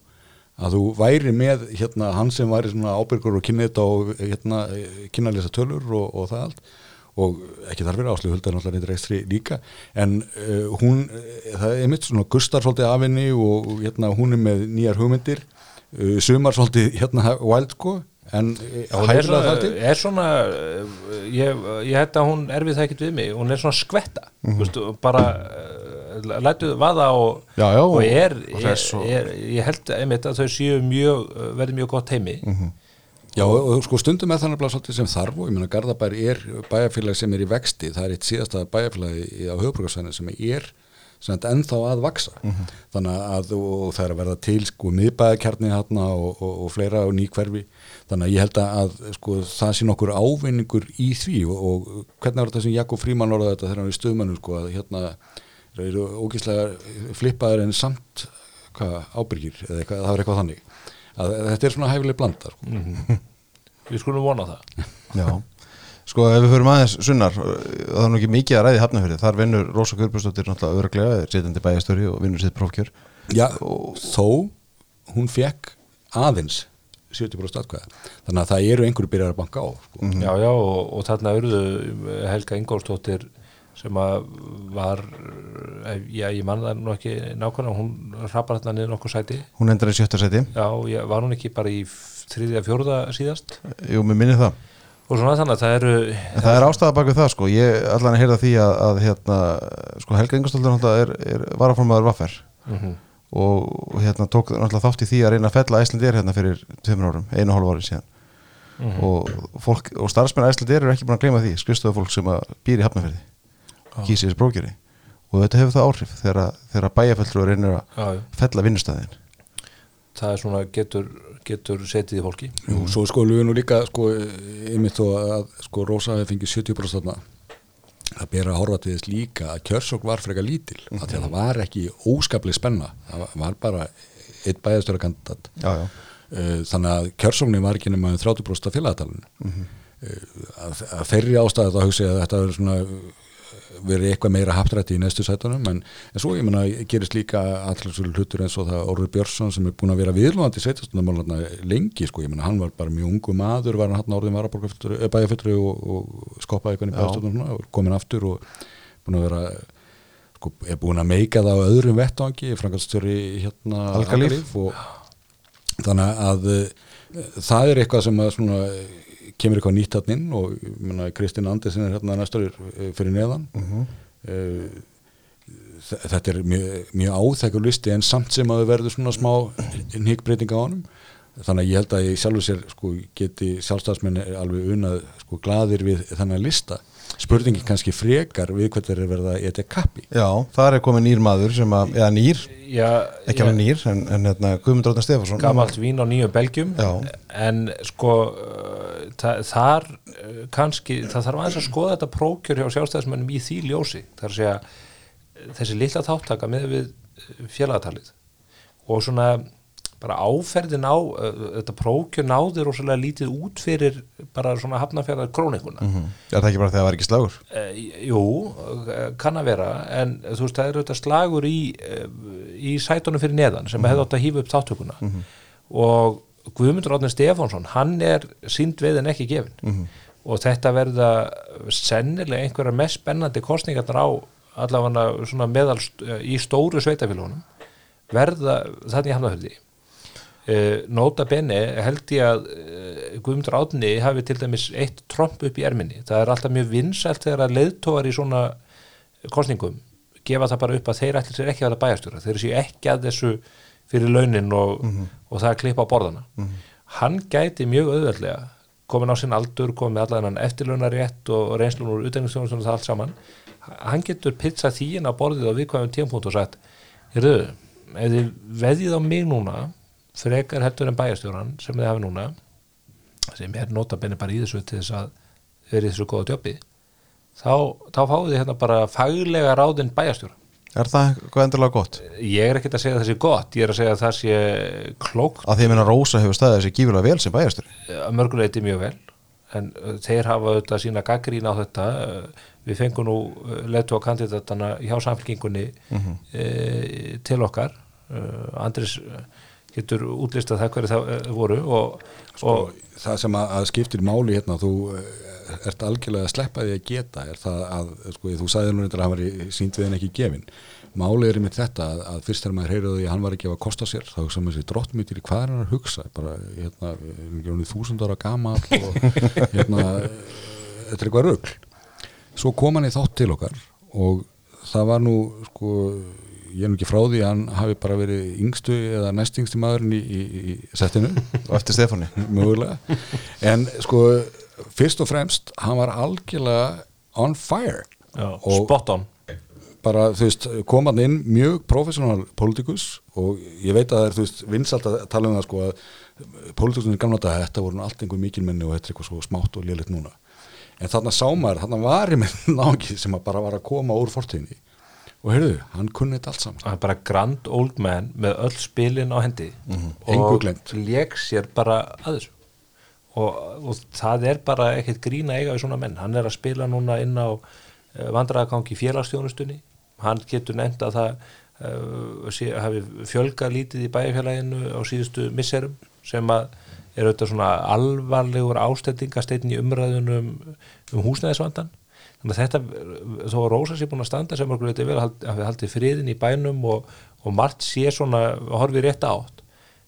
að þú væri með hérna hann sem væri ábyrgur og kynna þetta og hérna kynna að lesa tölur og, og það allt. Og ekki þarf verið áslug huldar náttúrulega neitt rekstri líka. En uh, hún, uh, það er mitt svona gustar svolítið af henni og, hérna hún er með nýjar hugmyndir. Uh, sumar svolítið hérna wild sko. En er það til. er svona ég, ég held að hún erfið það ekkert við mig. Hún er svona skvetta mm -hmm. bara uh, lætuð vaða og, Já, já, og er, og er, og- er ég held einmitt að þau séu mjög uh, verði mjög gott heimi Já, og, sko stundum er þannig að svolítið sem þarf og ég meina Garðabær er bæjarfélag sem er í vexti, það er eitt síðasta bæjarfélag í- á höfbrukarsvæðinu sem er ennþá að vaksa þannig að það er að verða til sko miðbæðakjarni hérna og, og, og fleira og ný hverfi þannig að ég held að sko það sé nokkur ávinningur í því og, og hvernig var þetta sem Jakob Fríman orðaði þetta þegar hann var í stöðmannu sko að hérna þeir eru ógíslega flippaður en samt hvað ábyrgir eða eitthvað, það var eitthvað þannig. Að þetta er svona hæfileg blanda sko. við skulum vona það. [laughs] Já, sko ef við förum aðeins sunnar það er nú ekki mikið að ræði hafnafyrir þar vinnur Rósa Guðbjörnsdóttir náttúrulega örglega er sitjandi bæjastöri og vinnur sitt prófkjör. Já, þó hún fekk aðeins 70% atkvæða. Þannig að það eru einhverju byrjar að banka á sko. já, já, og, og þarna urðu Helga Ingólfsdóttir sem að var eh, já, ég man það nú ekki nákvæmlega hún hrapar þarna niður nokkuð sæti. Hún endar í sjötta seti já, ég, var hún ekki bara í þriðja fjórða síðast? Jú, mér minnir það. Og svona þannig að það eru En það er ástæða bak við það sko. Ég allan að heyrða því að, að hérna, sko Helga Ingastóldur er, er varaformaður vaffer Mhm. og og, hérna tók náttúrulega þátt í því að reyna að fella Æslandir hérna fyrir tveimur árum, einu og hálf ári síðan. Mhm. og, fólk, og starfsmenn Æslandir eru ekki búin að gleyma því skrifstofu fólk sem að býr í hafnafyrði kýsi þessi brókjari og þetta hefur það áhrif þegar, þegar bæjarfellur reynir að fella vinnustæðin það er svona getur, getur setið í fólki. Jú, svo sko við nú líka sko einmitt þó að sko Rósa hefði fengið 70% þarna að bera að horfa til þess líka að kjörsók var frekar lítil mm að það var ekki óskaplega spenna það var bara eitt bæðastöra kandidat. Já, já, Eh, þannig að kjörsóknin var ekki nema um 30% af félagatalinu. Mhm. að, að þeirri ástæði þá hugsa ég að þetta verður svona eh, verið eitthvað meira haptrætti í næstu sætunum en, en svo ég menna gerist líka allir hlutur eins og það Orður Björnsson sem er búin að vera viðlóðandi sveitastundamálarna lengi sko, ég menna hann var bara mjög ungu maður var hann orðin varabæðafyllri og, og skoppaði eitthvað í og komin aftur og búin að vera sko, er búin að meika það á öðrum vettvangi frangastöri hérna Algalíf. Og þannig að uh, það er eitthvað sem að svona eh, kemur eitthvað nýtt hann inn og ég meina, Kristinn Andersen er hérna næstur uh, fyrir neðan. Mhm. uh, þ- þetta er mjög, mjög áþekkur listi en samt sem að það verður svona smá nýkbreyting á honum. Þannig að ég held að ég sjálfur sér sko, geti sjálfstafsmenn alveg unnað sko, gladir við þennan lista spurningi kannski frekar við hvert þeir eru verða að etja kappi já, það er komið nýr maður sem að, eða nýr, já, ekki alveg nýr en, en hérna, Guðmund Róðan Stefansson gamalt vín á nýjum belgjum Já. en sko uh, það, þar uh, kannski það þarf aðeins að skoða þetta prókjör hjá sjálfstæðismennum í því ljósi. Þar að segja uh, þessi lilla þáttaka með við uh, félagatalið. Og svona bara áferðin á þetta prókjör náði rosalega lítið út fyrir bara svona hafnafjörðar krónikuna Mhm. Er það ekki bara þegar það var ekki slagur? Uh, jú, kann að vera en þú veist, það er auðvitað slagur í, í sætunum fyrir neðan sem hefði átt að hýfa upp þáttökuna og Guðmundur Átni Stefánsson hann er sínd við en ekki gefin. Og þetta verða sennilega einhverja mest spennandi kostningarnar á allavega svona meðal í stóru sveitafélunum verða þannig hafnafjörði nota bene held ég að uh, Guðmundur Átni hafi til dæmis eitt tromp upp í erminni. Það er alltaf mjög vinsælt þegar að leiðtógar í svona kostningum gefa það bara upp að þeir ætlir sér ekki að vera bæjarstjóra þeir séu ekki að þessu fyrir launin og, og það að klippa á borðana. Hann gæti mjög auðveldlega komin á sinn aldur, komin með allan eftirlaunarétt og reynslun úr utækningstjónustunum og það allt saman. Hann getur pizzað því inn á borðið á viðkvæmum tímpúnt og sagt Heyrðu, ef þið veðið á mig núna frekar heldur en bæjarstjóran sem þið hafi núna sem er notabenni bara í þessu til þess að vera í þessu góða djópi þá, þá fáið þið hérna bara faglega ráðin bæjarstjóra. Er það eitthvað endurlega gott? ég er ekkert að segja að það sé gott ég er að segja að það sé klókt. Að því að Rósa hefur staðið þessi gífurlega vel sem bæjastur að mörguleiti mjög vel en þeir hafa auðvitað sína gaggrín á þetta við fengum nú letu á kandidatana hjá samfélkingunni uh, til okkar Andris getur útlistað það hverju það uh, voru og, og og það sem að, að skiptir máli hérna þú eh, ert algjörlega að sleppa því að geta er það að, sko, þú sagði nú reyndar að hann var í sínd við en ekki gefin máli er einmitt þetta að, að fyrst þegar maður heyrði því að hann var ekki að kosta sér þá maður sér drottmýtir í hvað er hann að hugsa? Bara, hérna, þúsund ára gamall og [laughs] hérna þetta er eitthvað rugl. Svo kom hann í þátt til okkar og það var nú sko ég er nú ekki frá því að hann hafi bara verið yngstu eða næst yngstu maðurinn í, í, í settinu. [laughs] Og eftir Stefáni. Mögulega. En sko fyrst og fremst hann var algjörlega on fire. Já, og- spot on. bara þú veist kom hann inn mjög professional politikus og ég veit að það er þú veist vinsalt að tala um það sko að politikusinu gamla dag þetta voru allt einhver mikilmenni og þetta er eitthvað svo smátt og lélitt núna. En þarna sá maður, þarna var ég með náki sem að bara var að koma úr fortíðinni og heyrðu, hann kunni þetta allt saman. Hann er bara grand old man með öll spilin á hendi. Engu og gleymt. lék sér bara að þessu. Og, og það er bara ekkert grína eiga við svona menn. Hann er að spila núna inn á uh, vandræðagangi félagsstjónustunni hann getur nefnt að það uh, sé, hafi fjölgað lítið í bæjarfélaginu á síðustu misserum sem að er auðvitað svona alvarlegur ástendingasteinn í umræðunum um húsnæðisvandan þannig að þetta, þó að Rósa sé búin að standa sem okkur veitir vel að hafi haldið friðin í bænum og, og margt sé svona horfið rétt átt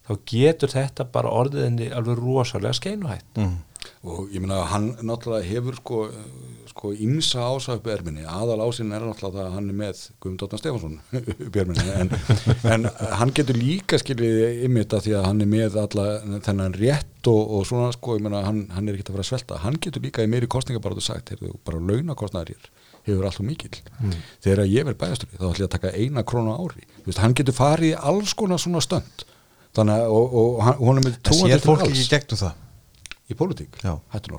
þá getur þetta bara orðiðinni alveg rosalega skeinuhætt mm. og ég meina hann náttúrulega hefur sko, sko ímsa ása upp erminni, aðal ásinn er náttúrulega það að hann er með Guðmund Óttan Stefansson [laughs] upp erminni, en, en hann getur líka skiljið ymmita því að hann er með alla þennan rétt og, og svona sko, ég meina hann, hann er ekkert að fara að svelta, hann getur líka í meiri kostningabaratu sagt, heyrðu, bara launakostnaðar hér hefur alltaf mikil mm. þegar ég verð bæðastur þá ætlum ég að taka eina krónu ári. Vist, hann getur farið alls konar svona stönd. Þannig að og, og, og hún er með ekki gegnum það? Í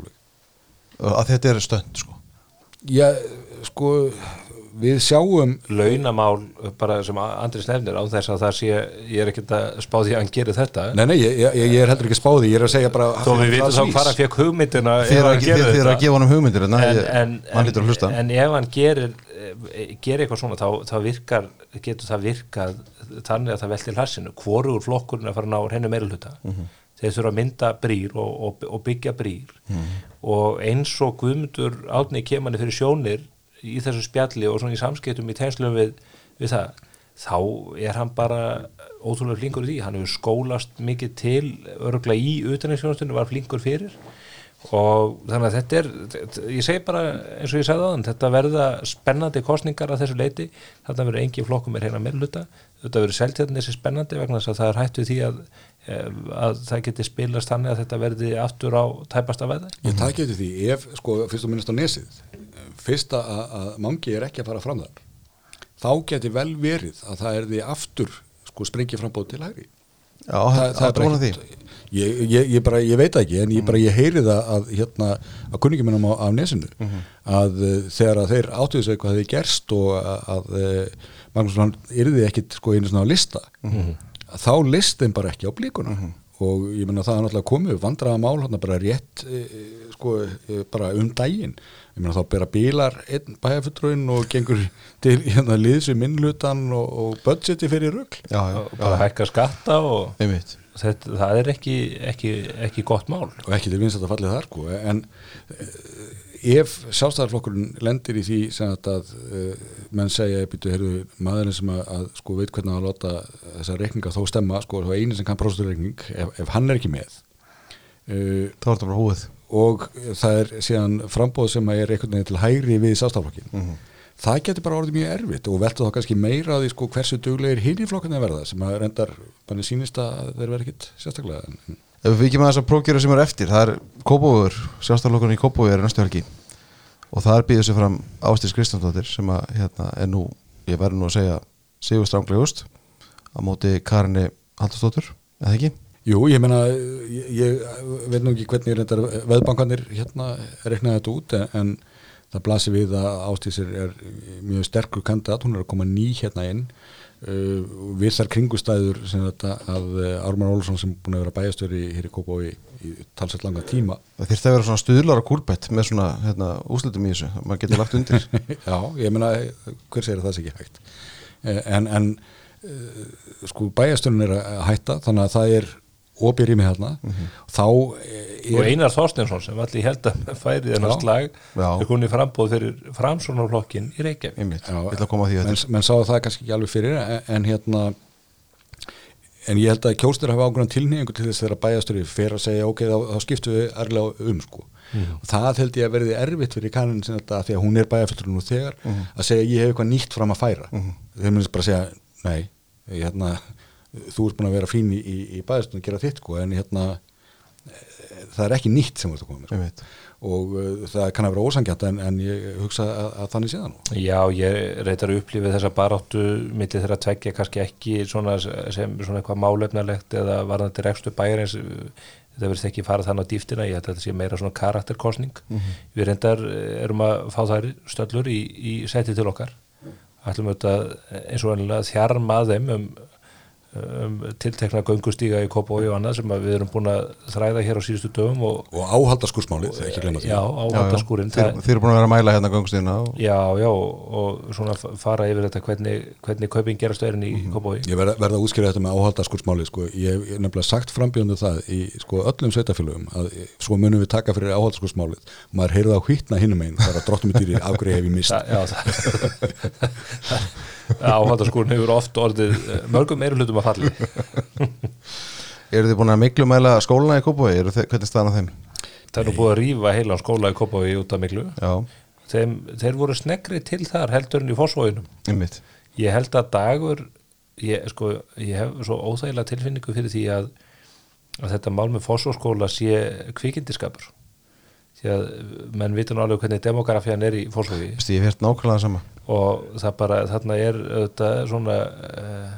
alveg. Að þetta er stönd sko? Já, sko, við sjáum... Launamál, bara sem Andris nefnir á þess að það sé, ég er ekkert að spáði að hann gerir þetta. Nei, nei, ég, ég, er heldur ekki spáði, ég er að segja bara... Þó við vitum þá hvað hann fekk hugmyndina er að gefa hann um hugmyndir en, en, en, en ef hann gerir, gerir eitthvað svona, þá, þá virkar, getur það virkað þannig að það velti hlassinu. Hvorugur flokkurinn að fara að ná hennu meirulhuta? Mm -hmm þeir þurfa að mynda brýr og, og, og byggja brýr mm. Og eins og Guðmundur átni kemanni fyrir sjónir í þessu spjalli og svona í samskiptum í tegnslum við, við það þá er hann bara ótrúlega flinkur í því, hann hefur skólast mikið til öruglega í utanriksfjónastunum var flinkur fyrir og þannig að þetta er, ég segi bara eins og ég segði á þann, þetta verða spennandi kostningar að þessu leiti, þetta verður engi flokkum er hérna meðluta, þetta verður seltjarni þessi spennandi vegna þess að það er hættu því að, eh, að það geti spilast þannig að þetta verði aftur á tæpasta veða. Ég takk eftir því, ef, sko, fyrst og minnast á nesið fyrst að, að mangi er ekki að fara fram þar. Þá geti vel verið að það er því aftur sko springið frambóð til hægri. Já, það, það er bara ekki ég, ég, ég, bara, ég veit ekki en ég, bara, ég heyri það að hérna að kunningi minnum á, á nesinu mm -hmm. að uh, þegar að þeir áttuðu sig hvað hefði gerst og að, að uh, Magnús hann yrði ekkit sko einu svona lista mm -hmm. þá listin bara ekki á blíkuna mm -hmm. og ég menna það er náttúrulega komið vandraða mál hann bara rétt uh, sko bara um daginn ég meina þá bera bílar einn bæjarfutröðin og gengur til hérna liðs við minnlutan og, og budgeti fyrir rugg og bara hækka skatta og þetta, það er ekki, ekki, ekki gott mál og ekki til vinst að það fallið þar sko. en eh, ef sjálfstæðarflokkurinn lendir í því sem að uh, menn segja heyrðu, maðurinn sem að, að sko, veit hvernig að láta þessa reikninga þó stemma sko, einu sem kann prósturreikning ef, ef hann er ekki með uh, þá er þetta bara húið og það er síðan frambóð sem er einhvern veginn til hægri við sástaflokkin mm -hmm. Það getur bara orðið mjög erfitt og velta þá kannski meira á því sko hversu duglegir hinn í flokkinu verða sem að reyndar manni sínist að þeir verða ekkit sérstaklega Ef við ekki með þess að prókjöru sem er eftir það er Kópavöður, sjálfstaflokkurinn í Kópavöður er næstu helgi og það býðið sér fram Ástís Kristjánsdóttir sem að hérna er nú, ég verður nú að segja Sigur Stránglegust á móti Karinni Haldurstóttur, eða ekki? Jú, ég meina, ég, ég veit nú ekki hvernig veðbankanir hérna reknaði þetta út en það blasir við að Ástísir er mjög sterkur kandidat, hún er að koma ný hérna inn. Uh, við þar kringustæður sem þetta að uh, Ármann Olsson sem búin að vera bæjastöri hér í Kópái í talsett langa tíma. Það þurfti að vera svona stuðlar og kúrbett með svona hérna, úslutum í þessu, maður getur lagt undir. [laughs] Já, ég meina, hver segir að það sé ekki hægt? Eh, en, en uh, sko bæjastörin er að hætta þannig að það er opið rými hérna mm -hmm. þá er... og Einar Þorstinsson sem allir held að [laughs] færi þennan slag er konið frambóð fyrir framsónarflokkin í Reykjavík menn, menn sá það kannski ekki alveg fyrir en, en hérna en ég held að kjóstur hafa ákveðan tilnýjingu til þess að bæjastöri fyrir að segja ok, þá, þá skiptu við erlega um sko mm. og það held ég að verði erfitt fyrir kannin sem þetta því að hún er bæjaföldurinn nú þegar mm. að segja ég hef eitthvað nýtt fram að færa mm. þeir myndist bara að segja nei, ég hérna þú ert búin að vera fín í, í, í bæðistunum að gera þitt sko, en hérna það er ekki nýtt sem þú ert að koma með sko. og uh, það kann að vera ósangjart en, en ég hugsa að, að þannig sé það nú. Já, ég reytar að upplifi þessa baráttu millir þeirra tveggja kannski ekki svona, sem svona eitthvað málefnarlegt eða varðandi rekstu bæjarins. Þetta verðist ekki fara þannig á dýftina ég held að þetta sé meira svona karakterkostning mm -hmm. við reyndar erum að fá þær stöllur í, í seti til okkar. Ætlum auðvitað eins og þjarma þeim um um, tiltekna göngustíga í Kópói og annað sem við erum búin að þræða hér á síðustu dögum og, og áhaldaskúrsmálið, ekki glemja því. Já, áhaldaskúrin Þið eru búin að vera að mæla hérna göngustíðina og... Já, já, og svona fara yfir þetta hvernig, hvernig kaupin gerast öðrin í mm -hmm. Kópói Ég verða verð að útskýra þetta með áhaldaskúrsmálið sko. ég hef nefnilega sagt frambjöndu það í sko, öllum sveitafélögum að svo munum við taka fyrir áhaldaskúrsmálið maður heyrða á hvitna hinnum einn þar að [laughs] áhaldaskúrin hefur oft orðið eh, mörgum meira hlutum að falli [laughs] Eru þið búin að miklu mæla skóluna í Kópaví? Hvernig staðan á þeim? það er nú búið að rífa heilan skóla í Kópaví út af miklu Þeim, þeir voru snegri til þar heldur en í fósvóinum ég held að dagur ég, sko, ég hef svo óþægilega tilfinningu fyrir því að, að þetta mál með fósfórskóla sé kvikindiskapur því að menn vitur nú alveg hvernig demografían er í Veistu, ég hef hér nákvæmlega sama. Og það bara, þarna er auðvitað svona uh,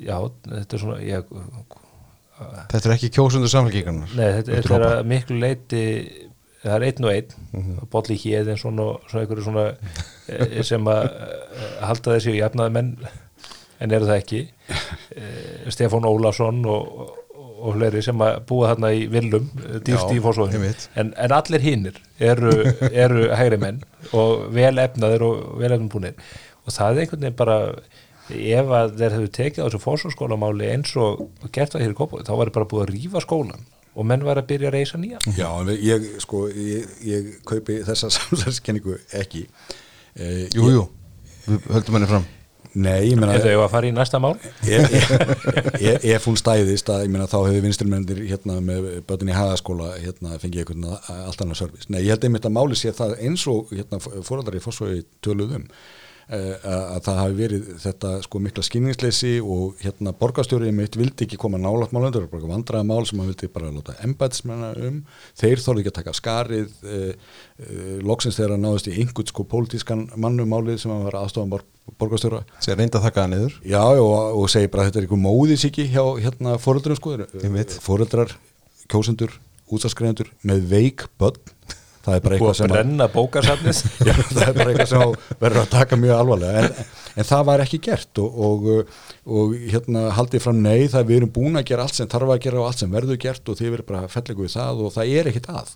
já, þetta er svona ég, þetta er ekki kjósundur samfélgíkarnar nei, þetta, Þetta er þetta að miklu leiti það er einn og einn mm -hmm. bolli hér en svona, svona svona eh, sem að eh, halda þessi jafnaði menn en eru það ekki. Stefán Ólafsson og, og, fleiri sem að búa þarna í villum eh, dýrst Já, í einmitt. en, en allir hinnir eru, [laughs] eru hægri menn og vel efnaðir og vel efnum búinir og það er einhvern veginn bara ef að þeir hefur tekið á þessu fórsvöðskólamáli eins og gert það hér í Kópaví þá var bara búið að rífa skólan og menn var að byrja að reysa nýja Já, ég, sko, ég, ég kaupi þessa [laughs] samsæðiskenningu ekki. Eh, jú, jú, höldum henni fram Nei, ég meina Er þau að fara í næsta mál? ef, hún stæðist að, ég meina, þá hefur vinsturmennir hérna með börnin í hagaskóla hérna fengið einhvern allt annað servis Nei, ég held einmitt að máli sé það eins og hérna fóröldar í fórsvögi töluðum eh, að að það hafi verið þetta sko mikla skynningsleysi og hérna borgarstjórið mitt vildi ekki koma nálat málundur, bara vandraða mál sem hann vildi bara láta embætismenna um þeir þorði ekki að taka skarið eh, eh, loksins þegar hann náðist í einhvern sko pólitískan mannum málið sem hann var aðstofan borgarstjóra. Sem reynda að þakka það niður. Já, og, og segi bara að þetta er einhver móðisíki hjá hérna fóröldurum sko. Einmitt. fóröldrar, kjósendur, útsaskræðendur með veik börn. Það er bara eitthvað að sem [laughs] já, það er bara eitthvað sem verður að taka mjög alvarlega. En, en það var ekki gert og, og, og hérna haldið fram nei það við erum búin að gera allt sem þarf að gera og allt sem verður gert og þið verður bara fellegu við það og það er ekkit að.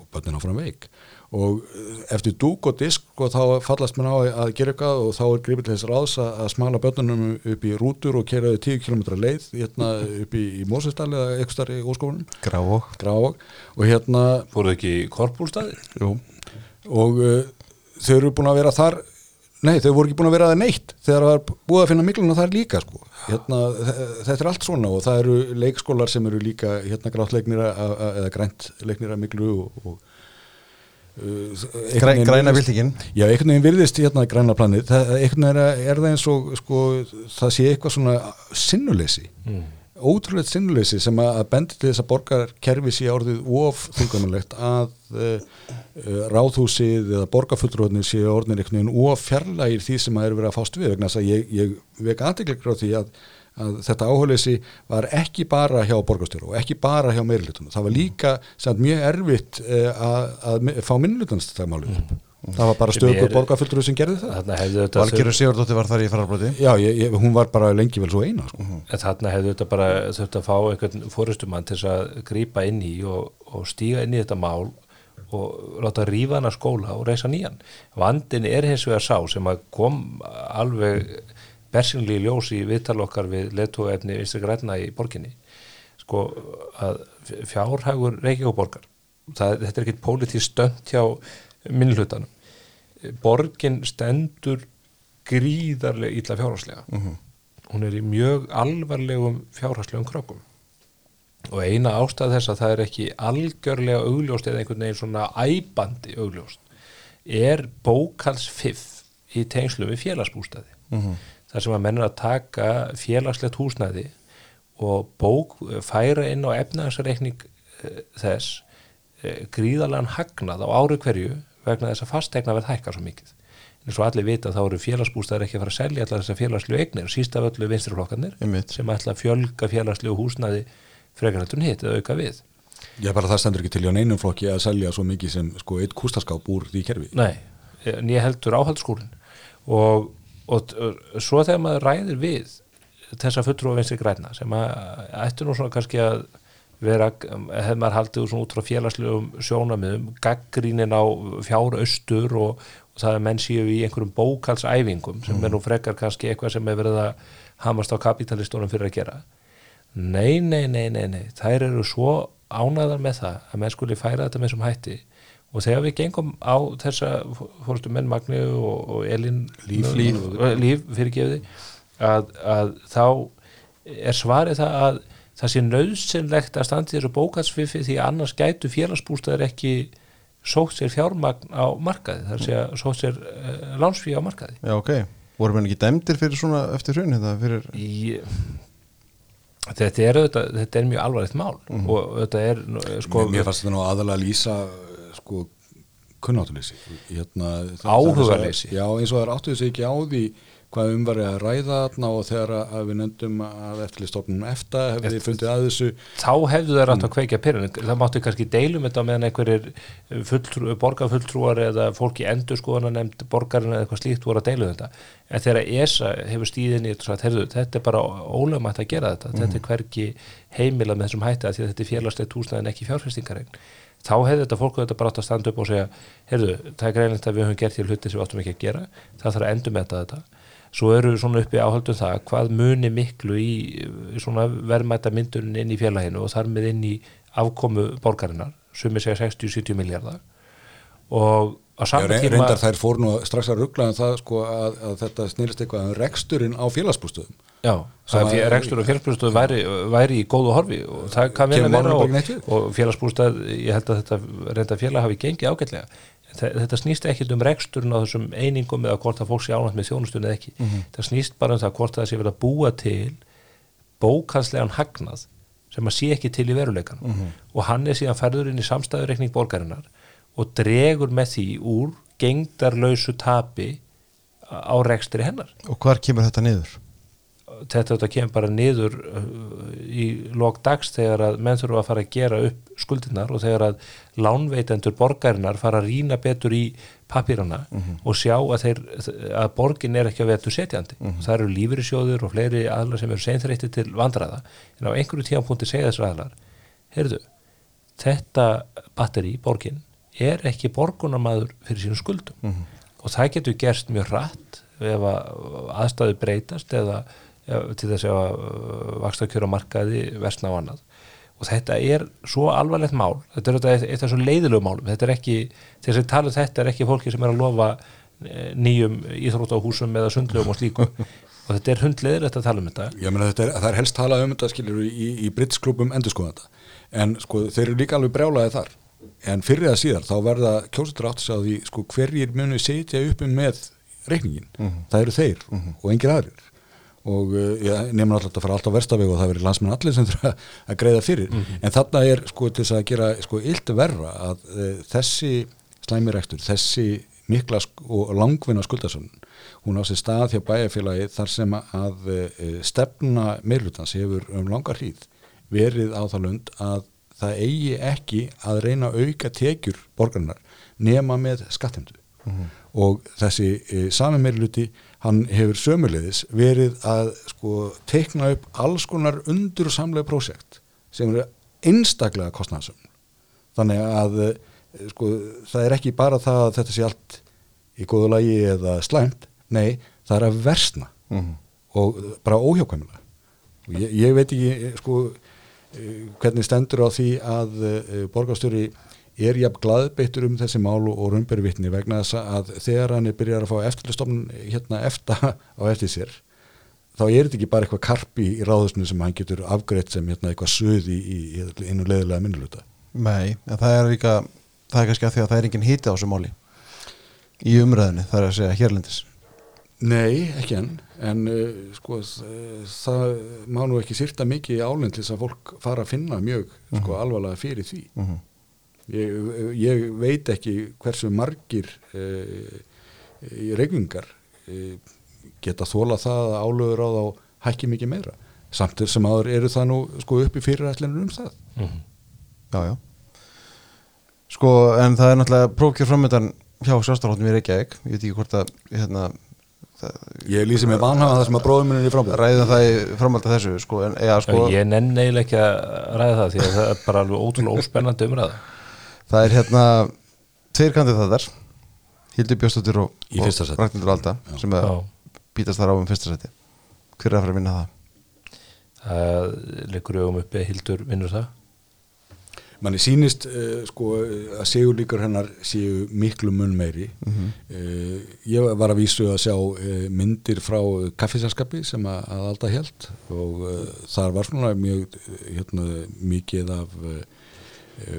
Og börnin áfram veik og eh, eftir dúk og disk og þá fallast mér á að gera eitthvað og þá er gripið til þess ráðs að, að smala börnunum upp í rútur og kera þau 10 km leið hérna [laughs] upp í, í Mósestali eða eitthvað starf í óskofunum Grávog og hérna Fóruð ekki í korpúlstaði? jú, og uh, þau eru búin að vera þar nei, þau voru ekki búin að vera það neitt þegar það var búið að finna mikluna þar líka sko. hérna, þe- þetta er allt svona og það eru leikskólar sem eru líka hérna grátt leiknir að- að- eða grænt leiknir að miklu og, og Græ, veginn græna byltingin. Já, einhvern veginn virðist hérna græna planið. Það, einhvern veginn er, er það eins og sko, það sé eitthvað svona sinnuleysi. Mm. ótrúlegt sinnuleysi sem að bendi til þess að borgarkerfi sé orðið of þungamannlegt að uh, ráðhúsið eða borgarfullróðnir sé einhvern veginn of fjarlægir því sem að er verið að fást við vegna þess að ég, ég vek aðtekleikra á því að, að þetta áhugleisi var ekki bara hjá borgarstjóru og ekki bara hjá meirilutunum, það var líka samt, mjög erfitt uh, að, að fá minnlutanstæðmálið upp. Það var bara stökur borgarfullróð sem gerði það. Þarna hefðu þetta Valgerur Sigurdóttir var þar í fararblóti Já, ég, ég, hún var bara lengi vel svo eina sko. En þarna hefðu þetta bara þurft að fá einhvern fórustumann til að grípa inn í og, og stíga inn í þetta mál og láta rífa hana skóla og reysa nýjan. Vandin er hins vegar sá sem að kom alveg bersinli í ljós í viðtal okkar við letóefni vinstri græna í borginni. Sko að fjárhagur Reykjavík það, þetta er ekkit pólitíð stönd hjá minnlutanum. Borgin stendur gríðarlega illa fjárhagslega. Hún er í mjög alvarlegum fjárhagslegum krökkum. Og eina ástæð þess að það er ekki algjörlega augljóst eða einhvern veginn svona æbandi augljóst er bókalsfiff í tengslu við félagsbústaði þar sem að menn er að taka félagslegt húsnæði og bók færa inn á efnaðarsreikning eh, þess eh, gríðarlegan hagnað á ári hverju vegna þess að fastegna verð hækkar svo mikið. Eins og allir vita þá eru félagsbústæðar ekki að fara að selja allar þessar félagslegu eignir, síst af öllu vinstriflokkarnir Einmitt. sem ætla að fjölga félagslegu húsnæði frekar heldur en hitt eða auka við. Já, bara það stendur ekki til hjá neinum flokki að selja svo mikið sem sko eitt kústaskáp úr því kerfi. Nei, en ég heldur áhaldsskúrin og, og, og svo þegar maður ræðir við þessa fulltrúa vinstri græna sem að ættu nú svona kannski að vera, hefði maður haldið svona út frá félagslegum sjónamiðum, gaggrínin á fjáraustur og, og það er menn séu í einhverjum bókalsæfingum sem er nú frekar kannski eitthvað sem er verið að hamast á kapitalistunum fyrir að gera. Nei, nei, nei, nei, nei. Þær eru svo ánæðar með það að menn skuli færa þetta með þessum hætti og þegar við gengum á þessa fórstu menn Magni og, og Elin Líf. líf, líf fyrirgefiði að, að þá er svarið það að það sé nöðsynlegt að standi þessu bókarsfifi því annars gætu félagsbústaðar ekki sótt sér fjármagn á markaði þar sé að sótt sér uh, lánsfí á markaði. Já, ok, voru menn ekki dæmdir fyrir svona eftir hrun þetta fyrir, í, þetta er auðvitað, þetta er mjög alvarlegt mál og þetta er sko, mér, mér fannst þetta nú aðalega að lýsa sko kunnátuleysi. Hérna, er- já eins og það er áttuð sig ekki á því hvað um var að ræða þarna og þegar að við nefndum að eftirlistofnum efta hefði þið fundið að þessu. Þá hefðu þeir átt að kveikja pyrrun það máttu kannski deilum þetta meðan einhverjir fulltrú, borgarfulltrúar eða fólk í endur skoðana nefnd borgarinn eða eitthvað slíkt voru að deilu þetta. En þegar ESA hefur stíðin í þetta, er bara ólögmætt að gera þetta. Þetta er hverki heimila með þessum hætti að að þetta er félagslegt húsnæðin ekki fjárfestingaregn þá hefði þetta fólk þetta bara átt að standa upp og segja heyrðu, það er greinlegt að við höfum gert hér hluti sem við áttum ekki að gera það þarf að endur með þetta. Svo eru svona uppi áhaldum það hvað muni miklu í verðmæta myndun inn í félaginu og þar með inn í afkomu borgarinnar sem er segja 60-70 miljardar og reyndar þær fór nú strax að ruggla en það sko að, að þetta snýrist eitthvað um reksturinn á félagsbústöðum já, það að- er rekstur og félagsbústað væri, væri í góðu horfi og það kann vel að vera bara og, og félagsbústað ég held að þetta reynda félag hafi gengið ágætlega. En þe- þetta snýst ekkit um reksturinn á þessum einingum eða hvort að fólk sé ánægt með þjónustunni eða ekki. Það snýst bara um það hvort það sé verið að búa til bókanslegan hagnað sem að sé ekki til í veruleikan og hann er síðan færður inn í samstæðureikning borgarinnar og dregur með því úr gengdarlausu tapi á rekstri hennar. Og hvar kemur þetta niður? þetta, þetta kemur bara niður uh, í lok dags þegar að menn þurfa að fara að gera upp skuldirnar og þegar að lánveitendur borgarinnar fara að rýna betur í papírana og sjá að, þeir, að borgin er ekki að vetu setjandi. Það eru lífyrirsjóður og fleiri aðlar sem eru seinþreytti til vandræða. En á einhverju tíðanpunkti segja þessu aðlar heyrðu, þetta batteri, borgin er ekki borgunarmaður fyrir sínum skuldum. Og það getur gerst mjög hratt ef að aðstæðu breytast eða eða til þess að vaksta kjöra markaði versna á annað. Og þetta er svo alvarlegt mál. Þetta er þetta eitt af svo leiðilegu málum. Þetta er ekki, þess að tala um þetta er ekki fólki sem er að lofa eh, nýjum íþróttahúsum eða sundlegum og slíku. [laughs] Og þetta er hundleðir þetta að tala um þetta. Ég meina þetta er, það er helst talað um þetta skilur í, í britsklubum endur skoða þetta en sko þeir eru líka alveg brjálaði þar en fyrir að síðar þá verða kjósutur átt að því sko hverjir munu setja uppi með reikningin það eru þeir og engir aðrir. Og ég nefnir alltaf að fara alltaf verstafeg og það verður landsmenn allir sem [laughs] þurfa að greiða fyrir. En þarna er sko til þess að gera sko illt verra að uh, þessi slæmirekstur, þessi mikla og langvinna skuldasöfnun hún á sér stað hjá bæjarfélagi þar sem að uh, stefna meirlutans hefur um langar hríð verið á það lund að það eigi ekki að reyna að auka tekjur borgarnar nema með skattemdu og þessi e, sami meirluti hann hefur sömulegis verið að sko teikna upp alls konar undur samlega prósekt sem eru einstaklega kostnæðsum þannig að e, sko það er ekki bara það að þetta sé allt í góðu lagi eða slæmt. Nei, það er að versna Mhm. og bara óhjákvæmulega og ég, ég veit ekki eh, sko hvernig stendur á því að uh, borgarstjóri er jafn glaðbeittur um þessi mál og, raunbervittni vegna þess að þegar hann er byrjar að fá eftirlistofn hérna eftir á eftir sér þá er þetta ekki bara eitthvað karpi í ráðusinu sem hann getur afgreitt sem hérna eitthvað söði í, í, í einu leiðilega minniluta Nei, en það er líka það er kannski að því að það er engin hiti á þessu máli í umræðinu, það er að segja hérlendis Nei, ekki enn, en uh, sko, það má nú ekki sýrta mikið í álinn til þess að fólk fara að finna mjög sko, alvarlega fyrir því. Mhm. Ég, ég veit ekki hversu margir uh, reikningar uh, geta þóla það að álögur á þá hækki mikið meira. Samt sem aður eru það nú sko, uppi fyrirætlinur um það. Mhm. Já, já Sko, en það er náttúrulega prókjör framöndan hjá sjástarhóttum í Reykjavík ég veit ekki hvort að hérna, Ég lýsi mig vanhafa það sem að bróðum minni er í frambúð. ræðum það í framhald af þessu sko, en, eða, sko, ég nenn eiginlega ekki að ræða það því að það er bara alveg ótrúlega óspennandi umræða það er hérna tveir kandidatar Hildur Bjóstóttir og, og Ragnhildur Alda sem að Já. bítast þar á um fyrsta seti hver er að fara að vinna það? það liggur augum uppi að Hildur vinnur það manni sýnist uh, sko að segulíkur hennar séu miklu mun meiri. Uh, ég var að vísu að sjá uh, myndir frá kaffiselskapi sem að, að alltaf held og þar var svona mjög hérna, mikið af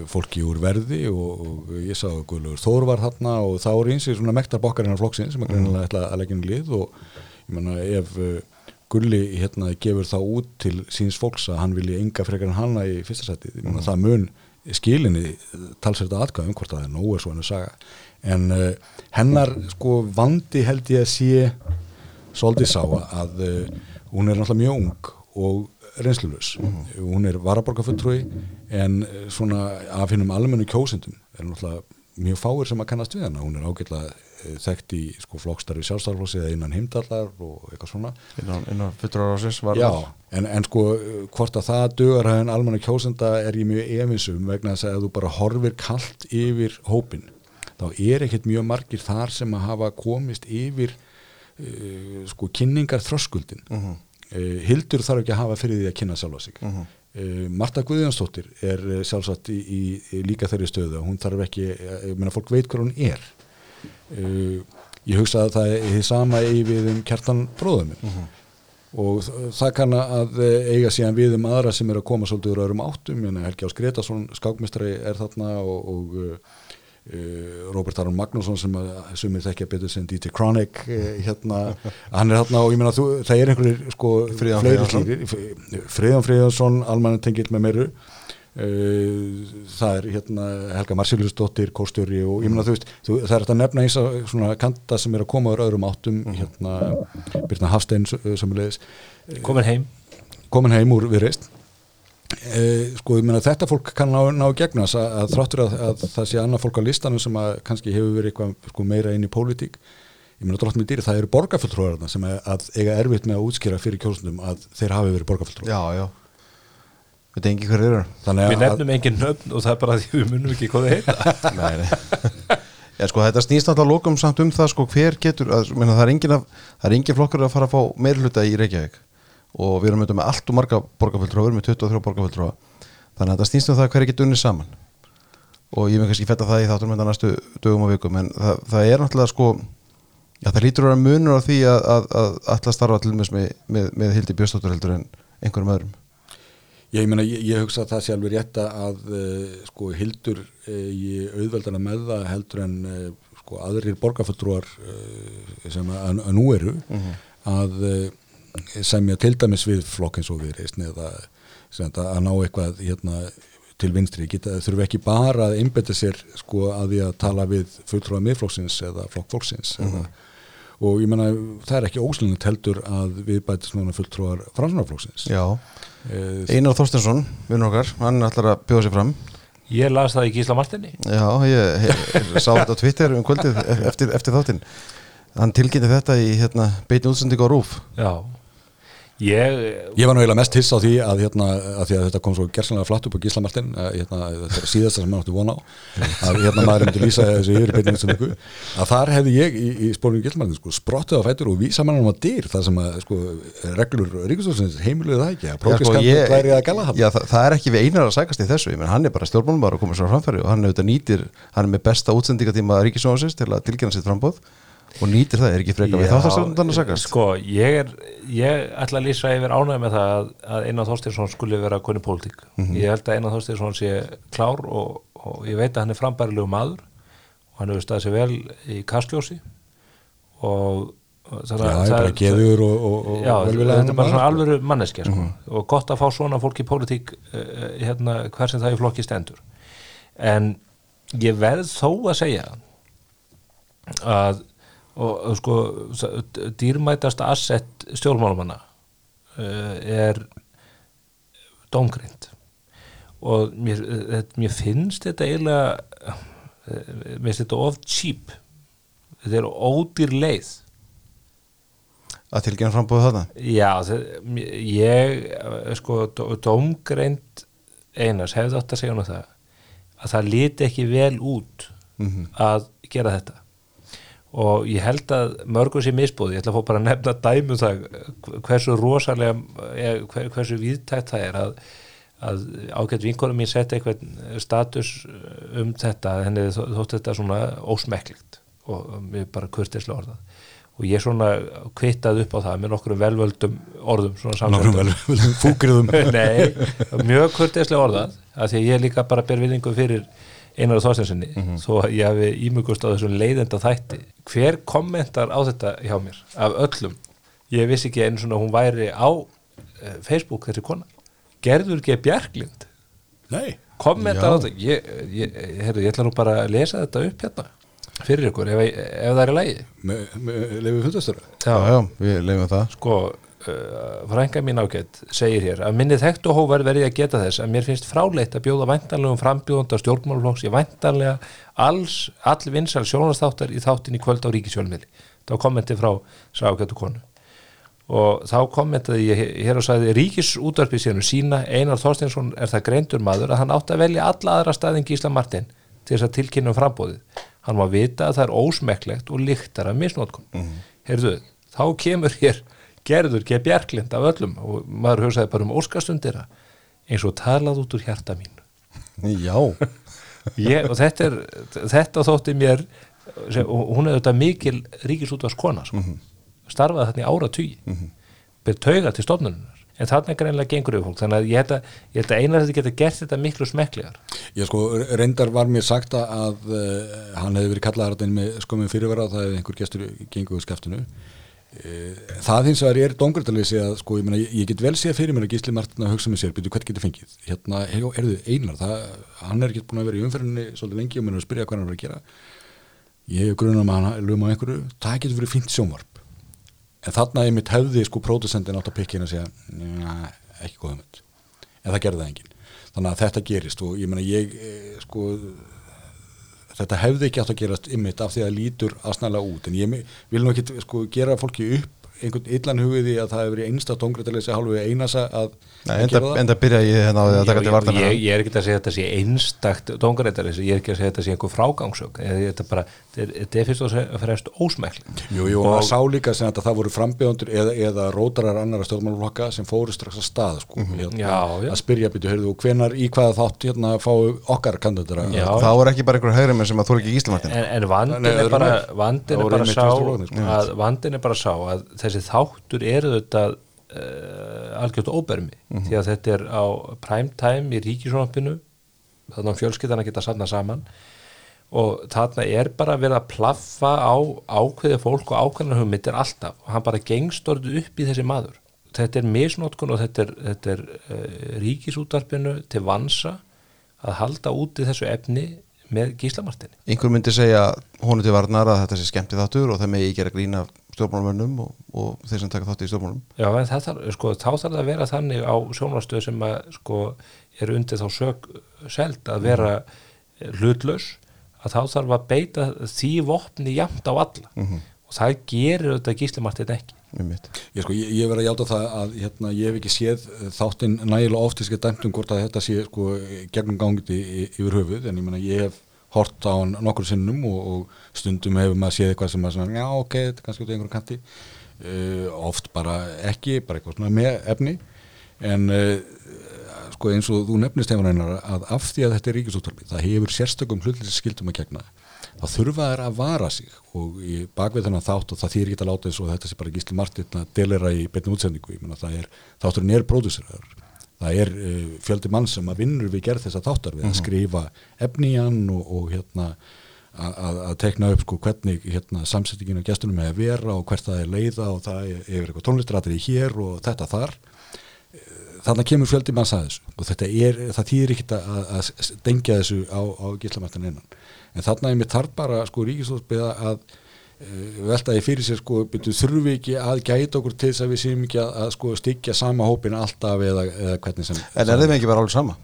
fólki úr verði og, og ég sá að Guðlaugur Þór var þarna og þá er eins og svona mektar bokkar hennar flokksinn sem er greinilega ætla að leggja í lið og ég menna ef Gulli hérna gefur það út til síns fólks að hann vilja enga frekar en hana í fyrsta seti, ég menna það mun skilinni talsverða atkvæðum hvort það er nógu er svona saga. En uh, hennar sko vandi held ég að sé svolítið sá að uh, hún er náttúrulega mjög ung og reynslulus hún er varaborgarfulltrúi en uh, svona af hinnum almennu kjósendum er náttúrulega mjög fáir sem að kannast við hana. Hún er ágætlega uh, þekkt í sko flokkstarfi sjálfstæðarflossi eða innan heimdallar og eitthvað svona. Innan, innan fullur árásins var Já, en, en sko uh, hvort að það dugar hæðin almenna kjósenda er ég mjög efinsum vegna þess að þú bara horfir kallt yfir hópin þá er ekkert mjög margir þar sem að hafa komist yfir uh, sko kynningar þröskuldin uh Hildur þarf ekki að hafa fyrir því að kynna sjálfa sig. Uh Marta Guðjónsdóttir er uh, sjálfsagt í, í, í líka þeirri stöðu hún þarf ekki, uh, ég meina fólk veit hver hún er uh, ég hugsa að það er því sama í við um kjartan bróðum minn. Og þ- það kann að eh, eiga síðan við um aðra sem er að koma svolítið úr öðrum áttum, Helgi Ás Gretarsson skákmestari er þarna og, og uh, Robert Aron Magnússon sem að sumir þekkja betur sem DJ Chronic uh, hérna, [laughs] hann er þarna og ég meina þú, það er einhverjir sko Friðan Friðansson almann tengill með meiru. Uh, það er hérna Helga Marsilusdóttir, kóstjóri og ég meina þú veist, þú, það er þetta að nefna eins og svona kanta sem er að koma úr öðrum áttum hérna Birna Hafstein samulegis komin heim. komin heim úr viðreist uh, sko ég meina þetta fólk kann ná, ná gegna að, að þráttur að, að það sé annað fólk á listanum sem að kannski hefur verið eitthvað sko, meira inn í pólitík. Ég meina drótt með dýri, það eru borgarfulltrúarna sem að, að eiga erfitt með að útskýra fyrir kjósundum að þeir hafi verið borgarfulltrúar Við tengi hver eru þannig við nefnum engin nöfn og það er bara því við munum ekki hvað þið heita. [laughs] Nei, nei. Já, sko, þetta snýst alltaf lókum samt um það sko, hver getur, að, menna, það, er engin að, það er engin flokkur að fara að fá meiri hluta í Reykjavík. Og við erum auðvitað með allt og marga borgarfulltrúa, við erum með 23 borgarfulltrúa. Þannig að þetta snýst um það hver getur unnið saman. Og ég með kannski fetta það í þáttum með næstu dögum og vikum en það, það er náttúrulega sko já, það lítur að vera munur á því að, að, að alltaf starfa til með, með, með Hildi Björnstóttur heldur en einhverjum öðrum ég meina ég, ég hugsa að það sé alveg rétt að uh, sko hildur uh, í auðveldana með það heldur en uh, sko aðrir borgarfulltrúar uh, sem að, að nú eru að uh, semja til dæmis við flokk eins og við reysni þetta að ná eitthvað hérna til vinstri, geta, þurfi ekki bara að einbetta sér sko að því að tala við fulltrúa miðflokksins eða flokkflokksins eða, og ég meina það er ekki óslunnet heldur að við bætist núna fulltrúar fransunarflokksins Já, Einar Þorstensson, vinnur okkar hann ætlar að bjóða sér fram. Ég las það í Gísla Martinni Já, ég, ég sá þetta á Twitter um kvöldið eftir, eftir þáttinn. Hann tilkynnti þetta í hérna, beitni útsendingu á Rúf já ég, Ég var nú eiginlega mest hiss á því að, hérna, að, því að þetta kom svo gersanlega flatt upp á Gísla Martin að, hérna, þetta er síðasta sem maður átti von á að hérna maður myndi lýsa þessu yfir beinni einstaklega, að þar hefði ég í, í spórnum Gísla Martin sko, sprottið á fætur og vísa mannum á dyr það sem að sko, reglur Ríkistóðsins heimiluðu það ekki að Já, sko, væri að gala það Já, það, það er ekki við einar að sækast í þessu ég menn, hann er bara stjórnmálum bara að koma sér á framfæri og hann, auðvitað nýtir, hann er með besta útsendingatíma Ríkisjónsins til að tilkynna sitt frambóð og nýtir það, er ekki frekar við Já, þáttastjórnundan að sækast sko, ég er ég ætla að lýsa yfir ánægð með það að, að Einar Þorstinsson skulle vera koni pólitík. Ég held að Einar Þorstinsson sé klár og, og ég veit að hann er frambærilegu maður og hann hefur staðið sér vel í kastljósi og það er bara geður og, og, og Já, þetta er bara svona alvöru manneskja sko. og gott að fá svona fólk í pólitík uh, hérna, hver sem það í flokki stendur. En ég verð þó að segja að og, sko dýrmætasta asset stjórnmálumanna uh, er dómgrind og mér, uh, mér finnst þetta eiginlega uh, mér finnst þetta of cheap. Þetta er ódýr leið. Að tilkynna frambóðu þarna? Já, það, ég eh, sko, dómgreind einars hefði átt að segja hún það að það liti ekki vel út að gera þetta og ég held að mörgum sé misbúði, ég ætla að fá bara að nefna dæmu það hversu rosalega hver, hversu viðtækt það er að, að ágætt vinkonum mín setja eitthvað status um þetta. Henni þó- þótt þetta svona ósmekklegt og mér bara kurtislega orðað. Og ég svona kvittað upp á það með nokkrum velvöldum orðum Nokkrum vel, samsendum vel fúkriðum [laughs] Nei, mjög kurtislega orðað af því að ég líka bara ber viðingu fyrir Einar Þorstensinni þó að ég hafi ímugust á þessum leiðenda þætti. Hver kommentar á þetta hjá mér af öllum? Ég vissi ekki einu svona hún væri á uh, Facebook þessi kona. Gerður. Bjarklind? Nei, kommentar Já. á þetta. Ég, ég, heyrðu, ég ætla nú bara að lesa þetta upp hérna fyrir ykkur ef, ef það er í lagi. Með, með leifið fundastöra já, já, við leifum það. Sko, uh, frænka mín ágætt segir hér að minni þekkt og hóvar verði að geta þess að mér finnst fráleitt að bjóða væntanlegum frambjóðanda stjórnmálflokks í væntanlega alls, all vinsal sjónastáttar í þáttin í kvöld á ríkisjólmiðli þá kommenti frá sá ágættu konu. Og þá kommentaði ég hér og sagði ríkisútvarpið sérnum sína Einar Þorsteinsson er það greindur maður að hann átti að velja alla aðra staðin Gísla Martin til þess að tilkynna um frambóðið hann má vita að það er ósmekklegt og lyktar af misnótkun mm. heyrðu, þá kemur hér gerður geð bjarklind af öllum. Og maður hugsaði bara um óskastundira eins og talað út úr hjarta mín já, [laughs] ég, og þetta, er, þetta þótti mér sem, og hún er þetta mikil ríkisútvars kona sko. starfaði þarna í ára tugi mm -hmm. ber tauga til stofnunar en þarna greinlega gengur yfir fólk. Þannig að ég held að, ég held að einar þetta geta gert þetta miklu smeklegar Ég sko, reyndar var mér sagt að, uh, hann hefði verið kallaðar með skömmum fyrirvara það hefði einhver gestur gengur úr skaftinu. uh, það hins vegar er dóngröndalvísi að sko, ég, meina, ég, get vel séð fyrir mér að Gísli Martin að hugsa með sér, byrju, hvað getur fengið? Hérna, hey, erðu einar, það, hann er ekki búin að vera í umferðinni svolítið lengi og mér er að spyrja hvað hann er að gera. Ég hef grunum að hann lögum á einhverju, það getur verið fínt sjónvarp. En þarna ég mitt hefði sko pródusendin átt að pikkin að segja "Njá, ekki góða mynd en það gerði það enginn. Þannig að þetta gerist og ég meina ég eh, sko þetta hefði ekki átt að gerast ymmit af því að það lítur aðsnælega út. En ég vil nú ekki sko gera fólki upp einhvern illan hugiði að það hefur verið einsta tóngrættaleysi hálfu einasa að, Nei, að enda, enda byrja ég hérna á því að taka til vartan ég, ég er ekki að segja að þetta sé einstakt dóngareitar, ég er ekki að segja að þetta sé einhver frágangsök þetta bara, þetta er- fyrst og fremst jú, og maður sá líka sem að það voru frambjóðundur eða, eða rótarar annara stjórnmálflokka sem fóru strax að stað sko, hérna, Já, já. að spyrja býtu, heyrðu, hvenar í hvaða þátt hérna fáu okkar kandidatara þá er ekki bara einhver hægri með sem að þú er ekki Gíslamartin en, en vandin Nei, er bara vandin Það er voru bara sá sko. að vandin er bara sá að þessi þáttur eru þetta uh, algjört óbermi. Mhm. því að þetta er á prime time í ríkisjónapinu þannig að fjölskyldana geta safna saman og þarna er bara verið að plaffa á ákveði fólk og ákveðnar hugmyndir alltaf. Og hann bara gengst orðið upp í þessi maður. Þetta er misnótkun og þetta er, þetta er uh, ríkisútvarpinu til vansa að halda úti þessu efni með gíslamartinni einhver myndi segja honu til varnar að þetta sé skemmti þáttur og það megi gera grína stjórnmálumönnum og, og þeir sem taka þátt í stjórnmálum. Já, en það þarf, sko, þá þarf það að vera þannig á sjónvarstöð sem að, sko, er undir þá sög seld að vera mm. hlutlaus, að þá þarf að beita því vopni jamt á alla. Og það gerir þetta gíslimartin ekki. Ég, sko, ég, ég verð að játa það að hérna, ég hef ekki séð þáttinn nægilega oft þess að dæmt um hvort að þetta sé sko, gegnum gangið yfir höfuð en ég meina ég hef hort á hann nokkur sinnum og, og stundum hefur maður séð eitthvað sem maður svona, já ok, þetta er kannski út í einhverjum kanti. Uh, oft bara ekki, bara eitthvað svona með efni en uh, sko eins og þú nefnist hefur einar að af því að þetta er ríkisúttarpi það hefur sérstökum hlutlisskildum að gegna þá þurfa þær að vara sig og í bakvið þennan þátt og það þýr ekki að láta eins og þetta sé bara Gísli Martin að delera í beinni útsendingu, ég meina það er þátturinn er próduseraður, það er uh, fjöldi mann sem að vinnur við gerð þessa þáttar við að skrifa efni í hann og, og hérna að tekna upp sko hvernig hérna samsettingin á gestunum er að vera og hvert það er leiða og það er, er eitthvað tónlistratir í hér og þetta þar þannig kemur fjöldi manns að þessu og þetta er, það þýðir ekkit að, að stengja þessu á, á gíslamartin innan en þarna er mér þarf bara sko ríkistóðsbyggða að uh, velta því fyrir sér sko byrju, þurfum við ekki að gæta okkur til þess að við séum ekki að, að sko styggja sama hópin alltaf eða, eða hvernig sem en er þeim ekki bara alveg sama?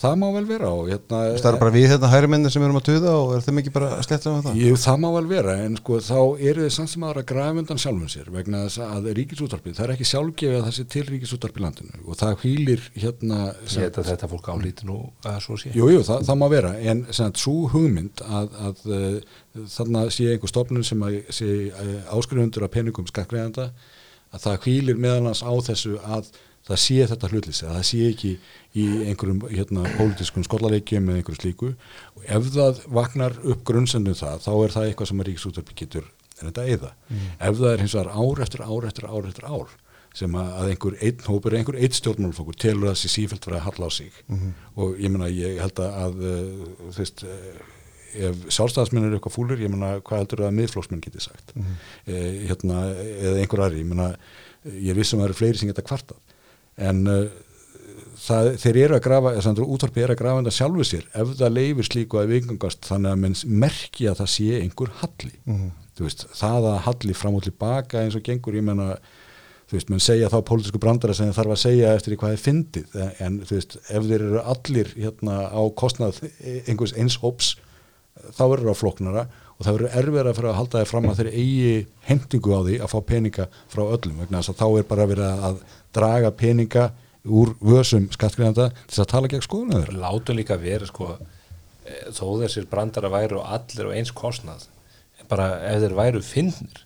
Það má vel vera og hérna það eru bara við hérna hægri menni sem erum að tuða og er þeim ekki bara að sletta með það? Jú, það má vel vera, en sko þá eru þið samt sem aðra að grafa undan sjálfum sér vegna þess að ríkisúttarpið, það er ekki sjálfgefið að það sé til ríkisúttarpið landinu og það hvílir hérna veit að þetta fólk álíti nú að svo sé. Jú, jú, það, það má vera, en svo hugmynd að, að uh, þarna sé einhver stofnun sem að sé uh, áskrifundur af peningum skakkriðanda að það hvílir meðalans á þessu að það sé þetta hlutlýsi, að það sé ekki í einhverjum hérna pólitískun skollaleikjum eða einhverju slíku. Og ef það vaknar upp grunnsendum það, þá er það eitthvað sem að ríkisúttarpi getur reynda að eða. Ef það er hins vegar ár eftir ár eftir ár eftir ár sem að einhver einn hópur, einhver einn stjórnmálfókur telur að þessi sífælt verið að halla á sig. Og ég meina, ég held að, uh, þú veist, uh, ef sjálfstæðismenn eru eitthvað fúlir, ég meina, hvað heldur að miðflóksmenn geti sagt? Mm hérna, eða einhver aðri, ég meina ég er vissum að það eru fleiri sem geta kvartað en uh, það, þeir eru að grafa, útvarpi er að grafa þetta sjálfu sér ef það leifir slíku að vikangast þannig að menn merki að það sé einhver halli. Þú veist, það að halli fram og tilbaka eins og gengur, ég menna þú veist, menn segja þá pólitísku brandara sem þarf að segja eftir hvað er fyndið en þú veist, ef þeir eru allir hérna á kostnað einhvers eins hóps þá verður það flóknara og það verður erfiðar að fyrir að halda þeir fram að þeir eigi hendingu á því að fá peninga frá öllum vegna þess að þá er bara verið að draga peninga úr vösum skattgreðanda til þess að tala gegn skoðuna þeirra. Látum líka vera sko eh, þó þessir brandara væru allir og eins kostnað bara ef þeir væru finnir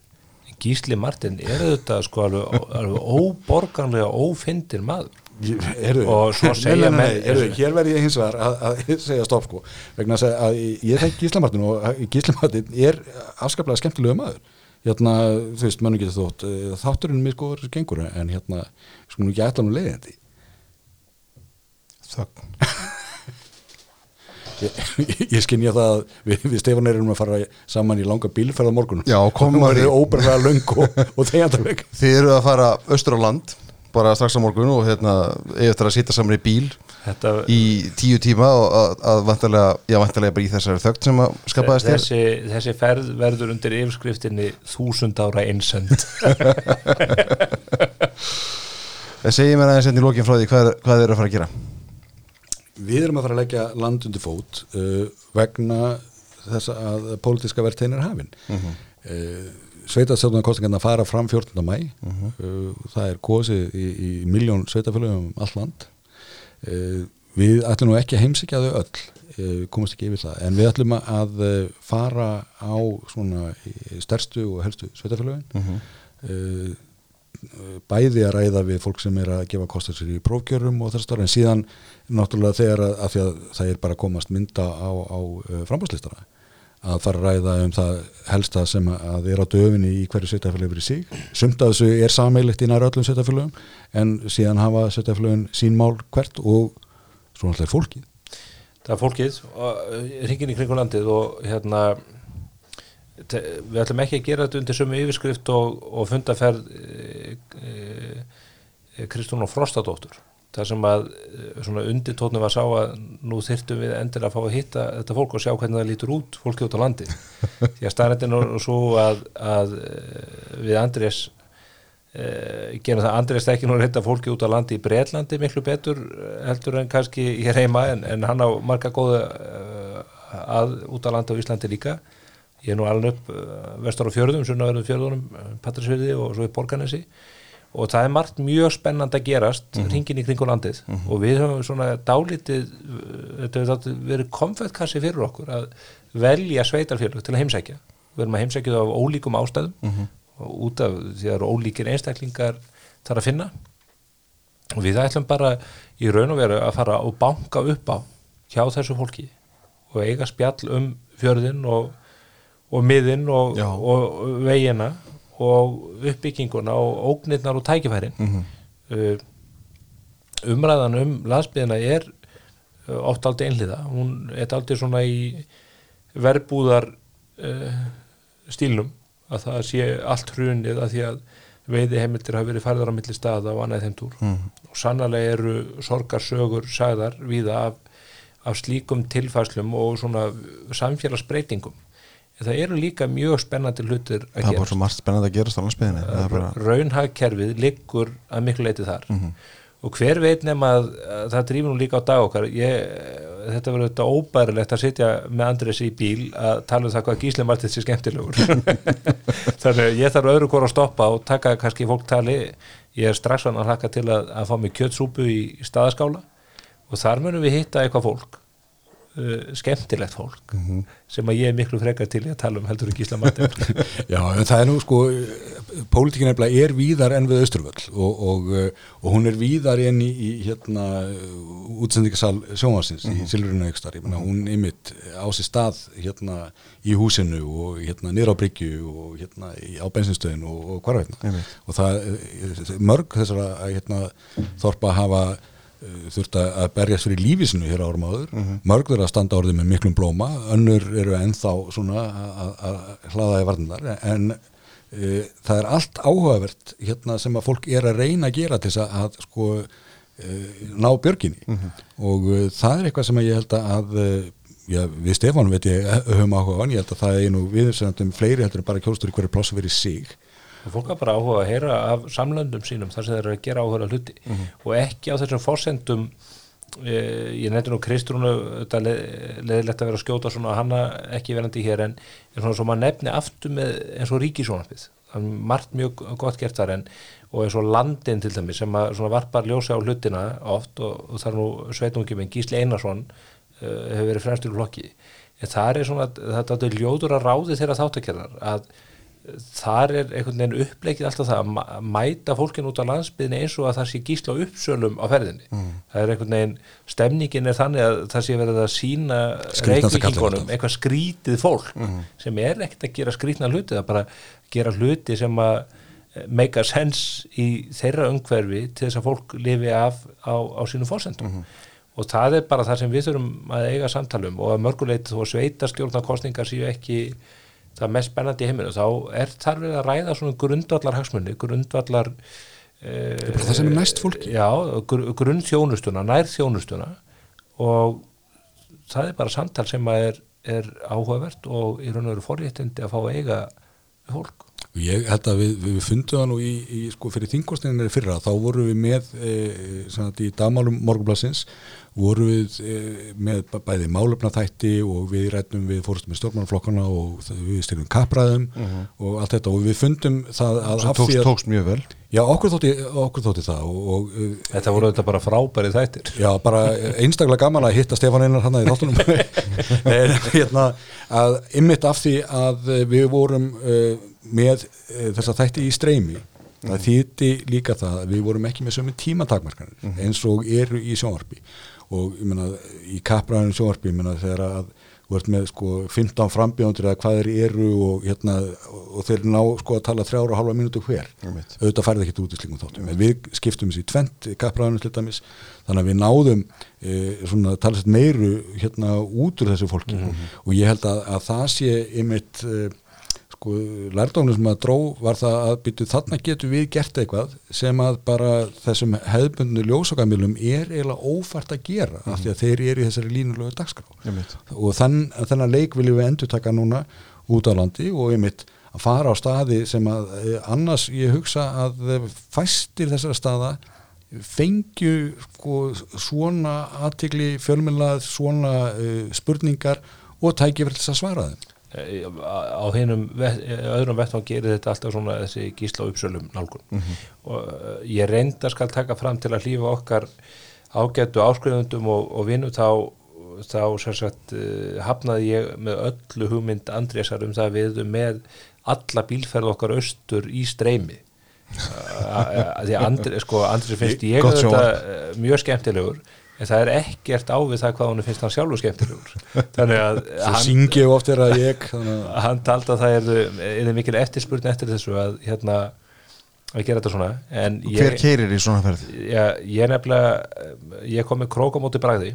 Gísli Martin er þetta sko alveg, alveg óborganlega ófindir maður. Heru, og svo segja heru, hér verð ég hins vegar að, að segja stopp sko vegna að, að ég þekk Gísli Martin og Gísli Martin er afskaplega skemmtilega maður hérna, þú veist, mannum getur þótt eh, þátturinn mér sko er gengur en hérna, sko nú ekki ætla nú leiðandi Þögn. [laughs] Ég, ég skynja það að við, við Stefán erum að fara saman í langa bílferð á morgunum Já, komum við óberðlega löng og, og þegjandaveg [laughs] Þið eru að fara austur á land bara strax á morgun og hérna eftir að sitja saman í bíl þetta, í tíu tíma og að, að vantarlega, já vantarlega bara í þessari þögn sem að skapaðist þér? Þessi, þessi ferð verður undir yfirskriftinni þúsund ára einsend Það [laughs] segir mér aðeins enn í lókin frá því hvað, er- hvað eru að fara að gera? Við erum að fara að leggja land undir fót uh, vegna þess að pólitíska verðtein er hafin. Uh -huh. uh, Sveitastjórnarkostingarna fara fram 14. mæ uh, það er kosið í, í miljón sveitafélögum um all land. uh, við ætlum nú ekki að heimsækja þau öll uh, komast ekki yfir það, en við ætlum að uh, fara á svona stærstu og helstu sveitafélögin uh, bæði að ræða við fólk sem er að gefa kostar sér í prófkjörum og þess að en síðan náttúrulega þegar að, að það er bara að komast mynda á, á frambáslistana að fara að ræða um það helsta sem að er á döfinni í hverju sveitafélagi fyrir sig. Sumt að þessu er sameilegt í næra öllum sveitafélagum en síðan hafa sveitafélagin sín mál hvert og svo náttúrulega er fólkið. það er fólkið hringin í kringu landið og hérna við ætlum ekki að gera þetta undir sömu yfirskrift og, og fundaferð e, e, Kristún og Frostadóttur þar sem að e, svona undirtótnum var sá að nú þyrftum við endilega að fá að hitta þetta fólk og sjá hvernig það lítur út fólkið út á landi. [laughs] Því að staðrættin er svo að, að e, við Andrés Uh, gerum það Andrés ekki nú að hitta fólki út á landi í Breitlandi miklu betur eh, heldur en kannski hér heima en, en hann á marga góða að út á landi á Íslandi líka. Ég er nú alveg upp vestur á fjörðum, sunnaverðum fjörðunum Patrísfjörði og svo í Borganesi og það er margt mjög spennand að gerast mm -hmm. í kringu landið. Og við höfum svona dálítið verið konfettkassi fyrir okkur að velja sveitarfjörðu til að heimsækja. Við erum að heimsækja það af ólíkum ástæðum. Og út af því að það eru ólíkir einstaklingar þar að finna. Og við ætlum bara í raun og veru að fara og banka upp á hjá þessu fólki. Og eiga spjall um fjörðin og, og miðin og, Já. og vegina og uppbygginguna og ógnirnar og tækifærin. Uh, umræðan um landsbyðina er uh, oft aldrei einliða hún er aldrei svona í verbúðar uh, stílnum að það sé allt hrunið að því að veiði heimildir hafa verið færðar á milli staða og annað þeim túr. Mm. og sannlega eru sorgarsögur sagðar víða af, af slíkum tilfæslum og svona samfélagsbreytingum það eru líka mjög spennandi hlutir að Það er bara gera svo margt spennandi að gerast á landsbyðinni er raunhagkerfið liggur að miklu leiti þar. Og hver veit nema að, að það drýfur nú líka á dag okkar. Ég, þetta verður þetta óbærilegt að sitja með Andres í bíl að tala um það hvað Gísli Martins sé skemmtilegur. [laughs] Þannig að ég þarf öðru hvort að stoppa og taka kannski fólk tali. Ég er strax vann að hlaka til að, að fá mig kjötsúpu í staðaskála. Og þar munum við hitta eitthvað fólk uh, skemmtilegt fólk sem að ég er miklu frekar til í að tala um heldur ekki Ísla Martin [laughs] Já, en það er nú sko pólitíkin er víðar enn við Östurvöll og, og, og hún er víðar enn í, í hérna útsendingasal sjónvarsins í Silfurinu Aukstar, ég menna hún ymitt á sér stað hérna í húsinu og hérna niður á Bryggju og hérna í, á bensinstöðin og, og hvarveitna og það eh, mörg þessara hérna þorpa hafa eh, þurft að að berjast fyrir lífisinu hér árum áður, mörg þeirra standa orðið með miklum blóma, önnur eru ennþá svona að- að að hlaða í varnindar en e, það er allt áhugavert hérna sem að fólk er að reyna að gera til þess að, að sko e, ná björginni. Og e, það er eitthvað sem að ég held að já, við Stefán veit ég höfum áhuga á hann, ég held að það er nú viðursendum fleiri heldur en bara kjóstur í hverju pláss fyrir sig og fólk har bara áhuga að heyra af samlöndum sínum þar sem þeir eru að gera áhuga hluti. Og ekki á þessum fórsendum eh, ég nefndi nú Kristrúnu þetta leð- leðilegt að vera að skjóta svona hana ekki verandi hér en, en svona svo maður nefni aftur með eins og ríkisónarpið það er margt mjög gott gert þar en og eins og landin til dæmis sem að svona varpar ljósa á hlutina oft og, og það er nú sveitungjuminn Gísli Einarsson uh, hefur verið fremstur í flokki. En það er svona, þetta er ljóður að ráði þeirra þáttakerðar að þar er einhvern veginn uppleikið alltaf það að mæta fólkin út á landsbyðinni eins og að það sé gísla uppsölum á ferðinni. Það er einhvern veginn, stemningin er þannig að það sé verið að sína alltaf. eitthvað skrítið fólk sem er ekkert að gera skrítna hluti það er bara að gera hluti sem að eh, make a sense í þeirra umhverfi til þess að fólk lifi af á, á sínum fórsendum og það er bara það sem við þurfum að eiga samtalum og að mörguleit þó að sveitarstjórnarkostningar séu ekki það mest spennandi í heiminu þá er þar verið að ræða svona grundvallar hagsmunni, grundvallar er bara það sem er næst fólki. já, gr grunnþjónustuna, nær þjónustuna og það er bara samtal sem að er, er áhugavert og í raun og veru forréttindi að fá að eiga fólk Ég held að við, við fundum það nú í, í sko fyrir þingkostninginni fyrra, þá vorum við með e, í dagmálum morgunblassins vorum við e, með bæ- bæði málefna þætti og við rættum við fórstum með stjórnmannflokkana og það- við styrnum kappræðum og allt þetta. Og við fundum það að því tókst, að, tókst mjög vel. Já okkur þótti, okkur þótti það og, og e, þetta voru þetta bara frábæri þættir. Já, bara einstaklega gaman að hitta Stefán Einar hann í þáttunum. [laughs] En hérna að ymmit af því að eh, við vorum uh, með uh, þessa þætti í streymi það þýtti líka það að við vorum ekki með sömu tímatakmarkanir eins og eru í sjónvarpi og ég meina í kappræðinu sjónvarpi ég meina þegar að þú ert með sko 15 frambjóndur eða hvað þeir eru og hérna og þeir ná sko að tala þrjára og halva mínútu hver. Auðvitað færði ekkert út í slíkum þáttum. En við skiptum þessi í tvent kappræðinu til dæmis. Þannig að við náðum e, svona tala sér meiru hérna út úr þessu fólki. Og ég held að, að það sé einmitt e, sko lærdóknum sem að dró var það að byrju þarna getum við gert eitthvað sem að bara þessum hefðbundinu ljósakamilum er eiginlega ófært að gera af því að þeir eru í þessari línulegu dagskrá. Og þann, þennan leik viljum við endur taka núna út á landi og einmitt að fara á staði sem að eh, annars ég hugsa að fæstir þessara staða fengju sko, svona aðtikli fjölmjölað svona uh, spurningar og tækifæri til þess að svara þeim á hinnum öðrum vettvang gerir þetta alltaf svona þessi gísla uppsölum nálgun. Og eh, ég reynda skal taka fram til að hlýfa okkar ágættu áskrifundum og, og vinnu þá þá sagt uh, hafnaði ég með öllu hugmynd Andrésar um það að við með alla bílferð okkar austur í streymi. [laughs] Því að Andri, sko, finnst ég þetta mjög skemmtilegur en það er ekkert á við það hvað hann finnst hann sjálfur skemmtilegur. Þannig að [laughs] syngi ég oft er að ég þannig hann taldi að það er, er mikil eftirspurn eftir þessu að hérna að gera þetta svona. En hver ég, keirir í svona ferð? Ég, ég nefnilega ég kom með krók á móti bragði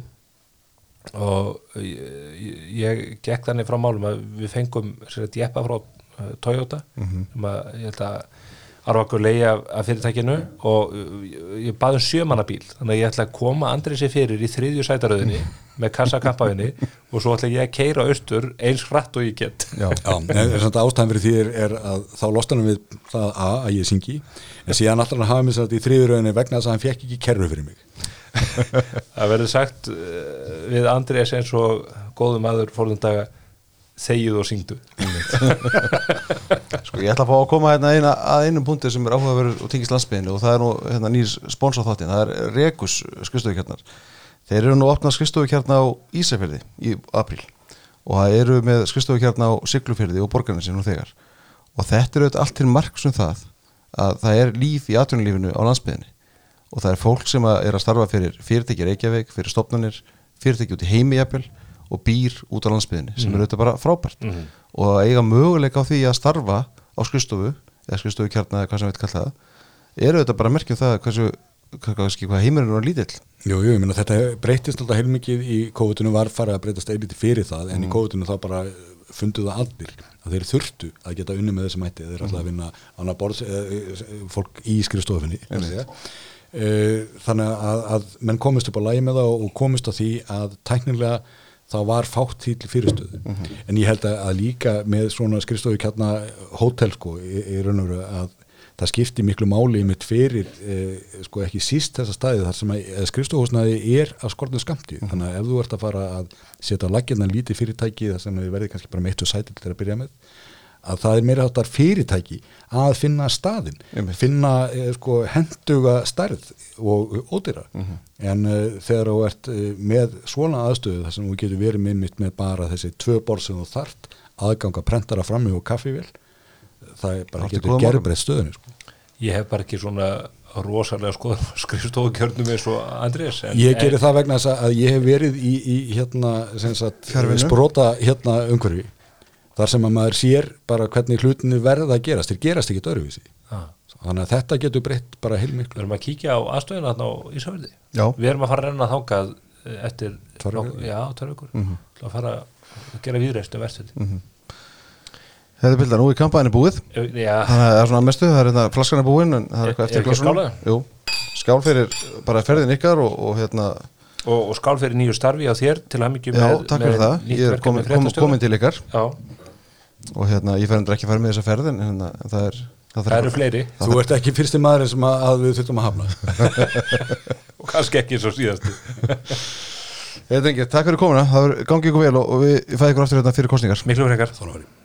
og ég, ég gekk þannig frá málum að við fengum sér að djeppa frá Toyota sem að ég held að arvakur leiði af, af fyrirtækinu og uh, ég baði um sjömanabíl þannig að ég ætla að koma Andri sér fyrir í þriðju sætaröðinni með kassakampafinni og svo ætla ég að keira austur eins hratt og ég get. Já, Já, en samt ástæðan fyrir því er, er að þá lostanum við það A að ég syngi en síðan alltaf hann hafa mér satt í þriðuröðinni vegna þess að hann fekk ekki kerru fyrir mig. [laughs] Það verður sagt uh, við Andrés eins og góðum aður fórðum daga þegið og syngdu [laughs] sko ég ætla að fá að koma hérna eina, að einum punkti sem er áhugaverður og tengist landsbyðinu og það er nú hérna, nýr sponsor þáttinn, það er Rekus skrifstofukjarnar. Þeir eru nú að opna skristofu hérna á Ísafjörði í apríl og það eru með skristofu hérna á Siglufjörði og Borgarnesi nú þegar. Og þetta eru allt til marksum það að það er líf í atvinnulífinu á landsbyðinni og það er fólk sem er að starfa fyrir fyrirtæki Reykjavík, fyrir stopnunir fyrirtæki út í heimijafel og býr út á landsbyðinni sem er auðvitað bara frábært. Mhm. og að eiga möguleika á því að starfa á skristofu eða skristofu kjarna eða hvað sem við kalla það eru auðvitað bara að merkjum það hversu hvað, heimurinn er lítill. Jú, jú, ég meina þetta breytist alltaf heilmikið í COVID-19 var farið að breytast eiliti fyrir það en í COVID-19 þá bara fundu það allir að þeir þurftu að geta unni með þessum hætti þeir alltaf að vinna annar borðs eða, fólk í skrifstofinni þannig að, að menn komist upp á lægi með það og komist á því að tæknilega þá var fátt til fyrirstöðu. En ég held að, að líka með svona skrifstofu kjarna hótel sko í, raun og veru að það skipti miklu máli í mitt fyrir eh, sko ekki síst þessa staði þar sem að skrifstofuhúsnaði er að skortinu skamti þannig að ef þú ert að fara að setja á laginnan lítið fyrirtæki þar sem þið verði kannski bara meitt og sætil til að byrja með að það er meira áttar fyrirtæki að finna staðin Einmitt. finna eh, sko henduga stærð og ódýra en uh, þegar þú ert uh, með svona aðstöðu þar sem þú getur verið með mitt með bara þessi tvö borð sem þú þart aðganga prentara frammi og kaffivél það er bara getur gerbreytt stöðunni sko. Ég hef bara ekki svona rosalega skoðan [laughs] skrifstofukjörnum eins og Andrés ég gerir það vegna þess að- ég hef verið í, í hérna sagt, sprota hérna umhverfi þar sem að maður sér bara hvernig hlutinni verða að gerast þeir gerast ekki öðruvísi. Ah. þannig að þetta getur breytt bara heilmiklu. Við erum að kíkja á aðstöðuna þarna á Ísafjörði Já. Við erum að fara að renna þangað eh, eftir vikur. Mm -hmm. að fara að gera viðreist um verðstöði Þetta er bildar, nú er kampaðinni búið. Já, þannig að það er svona að mestu, það er hérna flaskan er búin en það er eitthvað eftir? Jú, skál fyrir bara ferðin ykkar og, og hérna og, og skál fyrir nýju starfi á þér til að mikið já, takk fyrir það, ég er komin, komin til ykkar. Já, og hérna, ég fer endur ekki að fara með þessa ferðin en hérna, það er það, það eru fleiri. þú ert ekki fyrsti maður sem að, að við þurfum að hafna. [laughs] Og kannski ekki svo síðastu [laughs] Þetta er ekki, takk fyrir komuna, það er gangið ykkur vel og, og við, fæðum ykkur aftur hérna fyrir kostningar Miklu frekar. Þannig að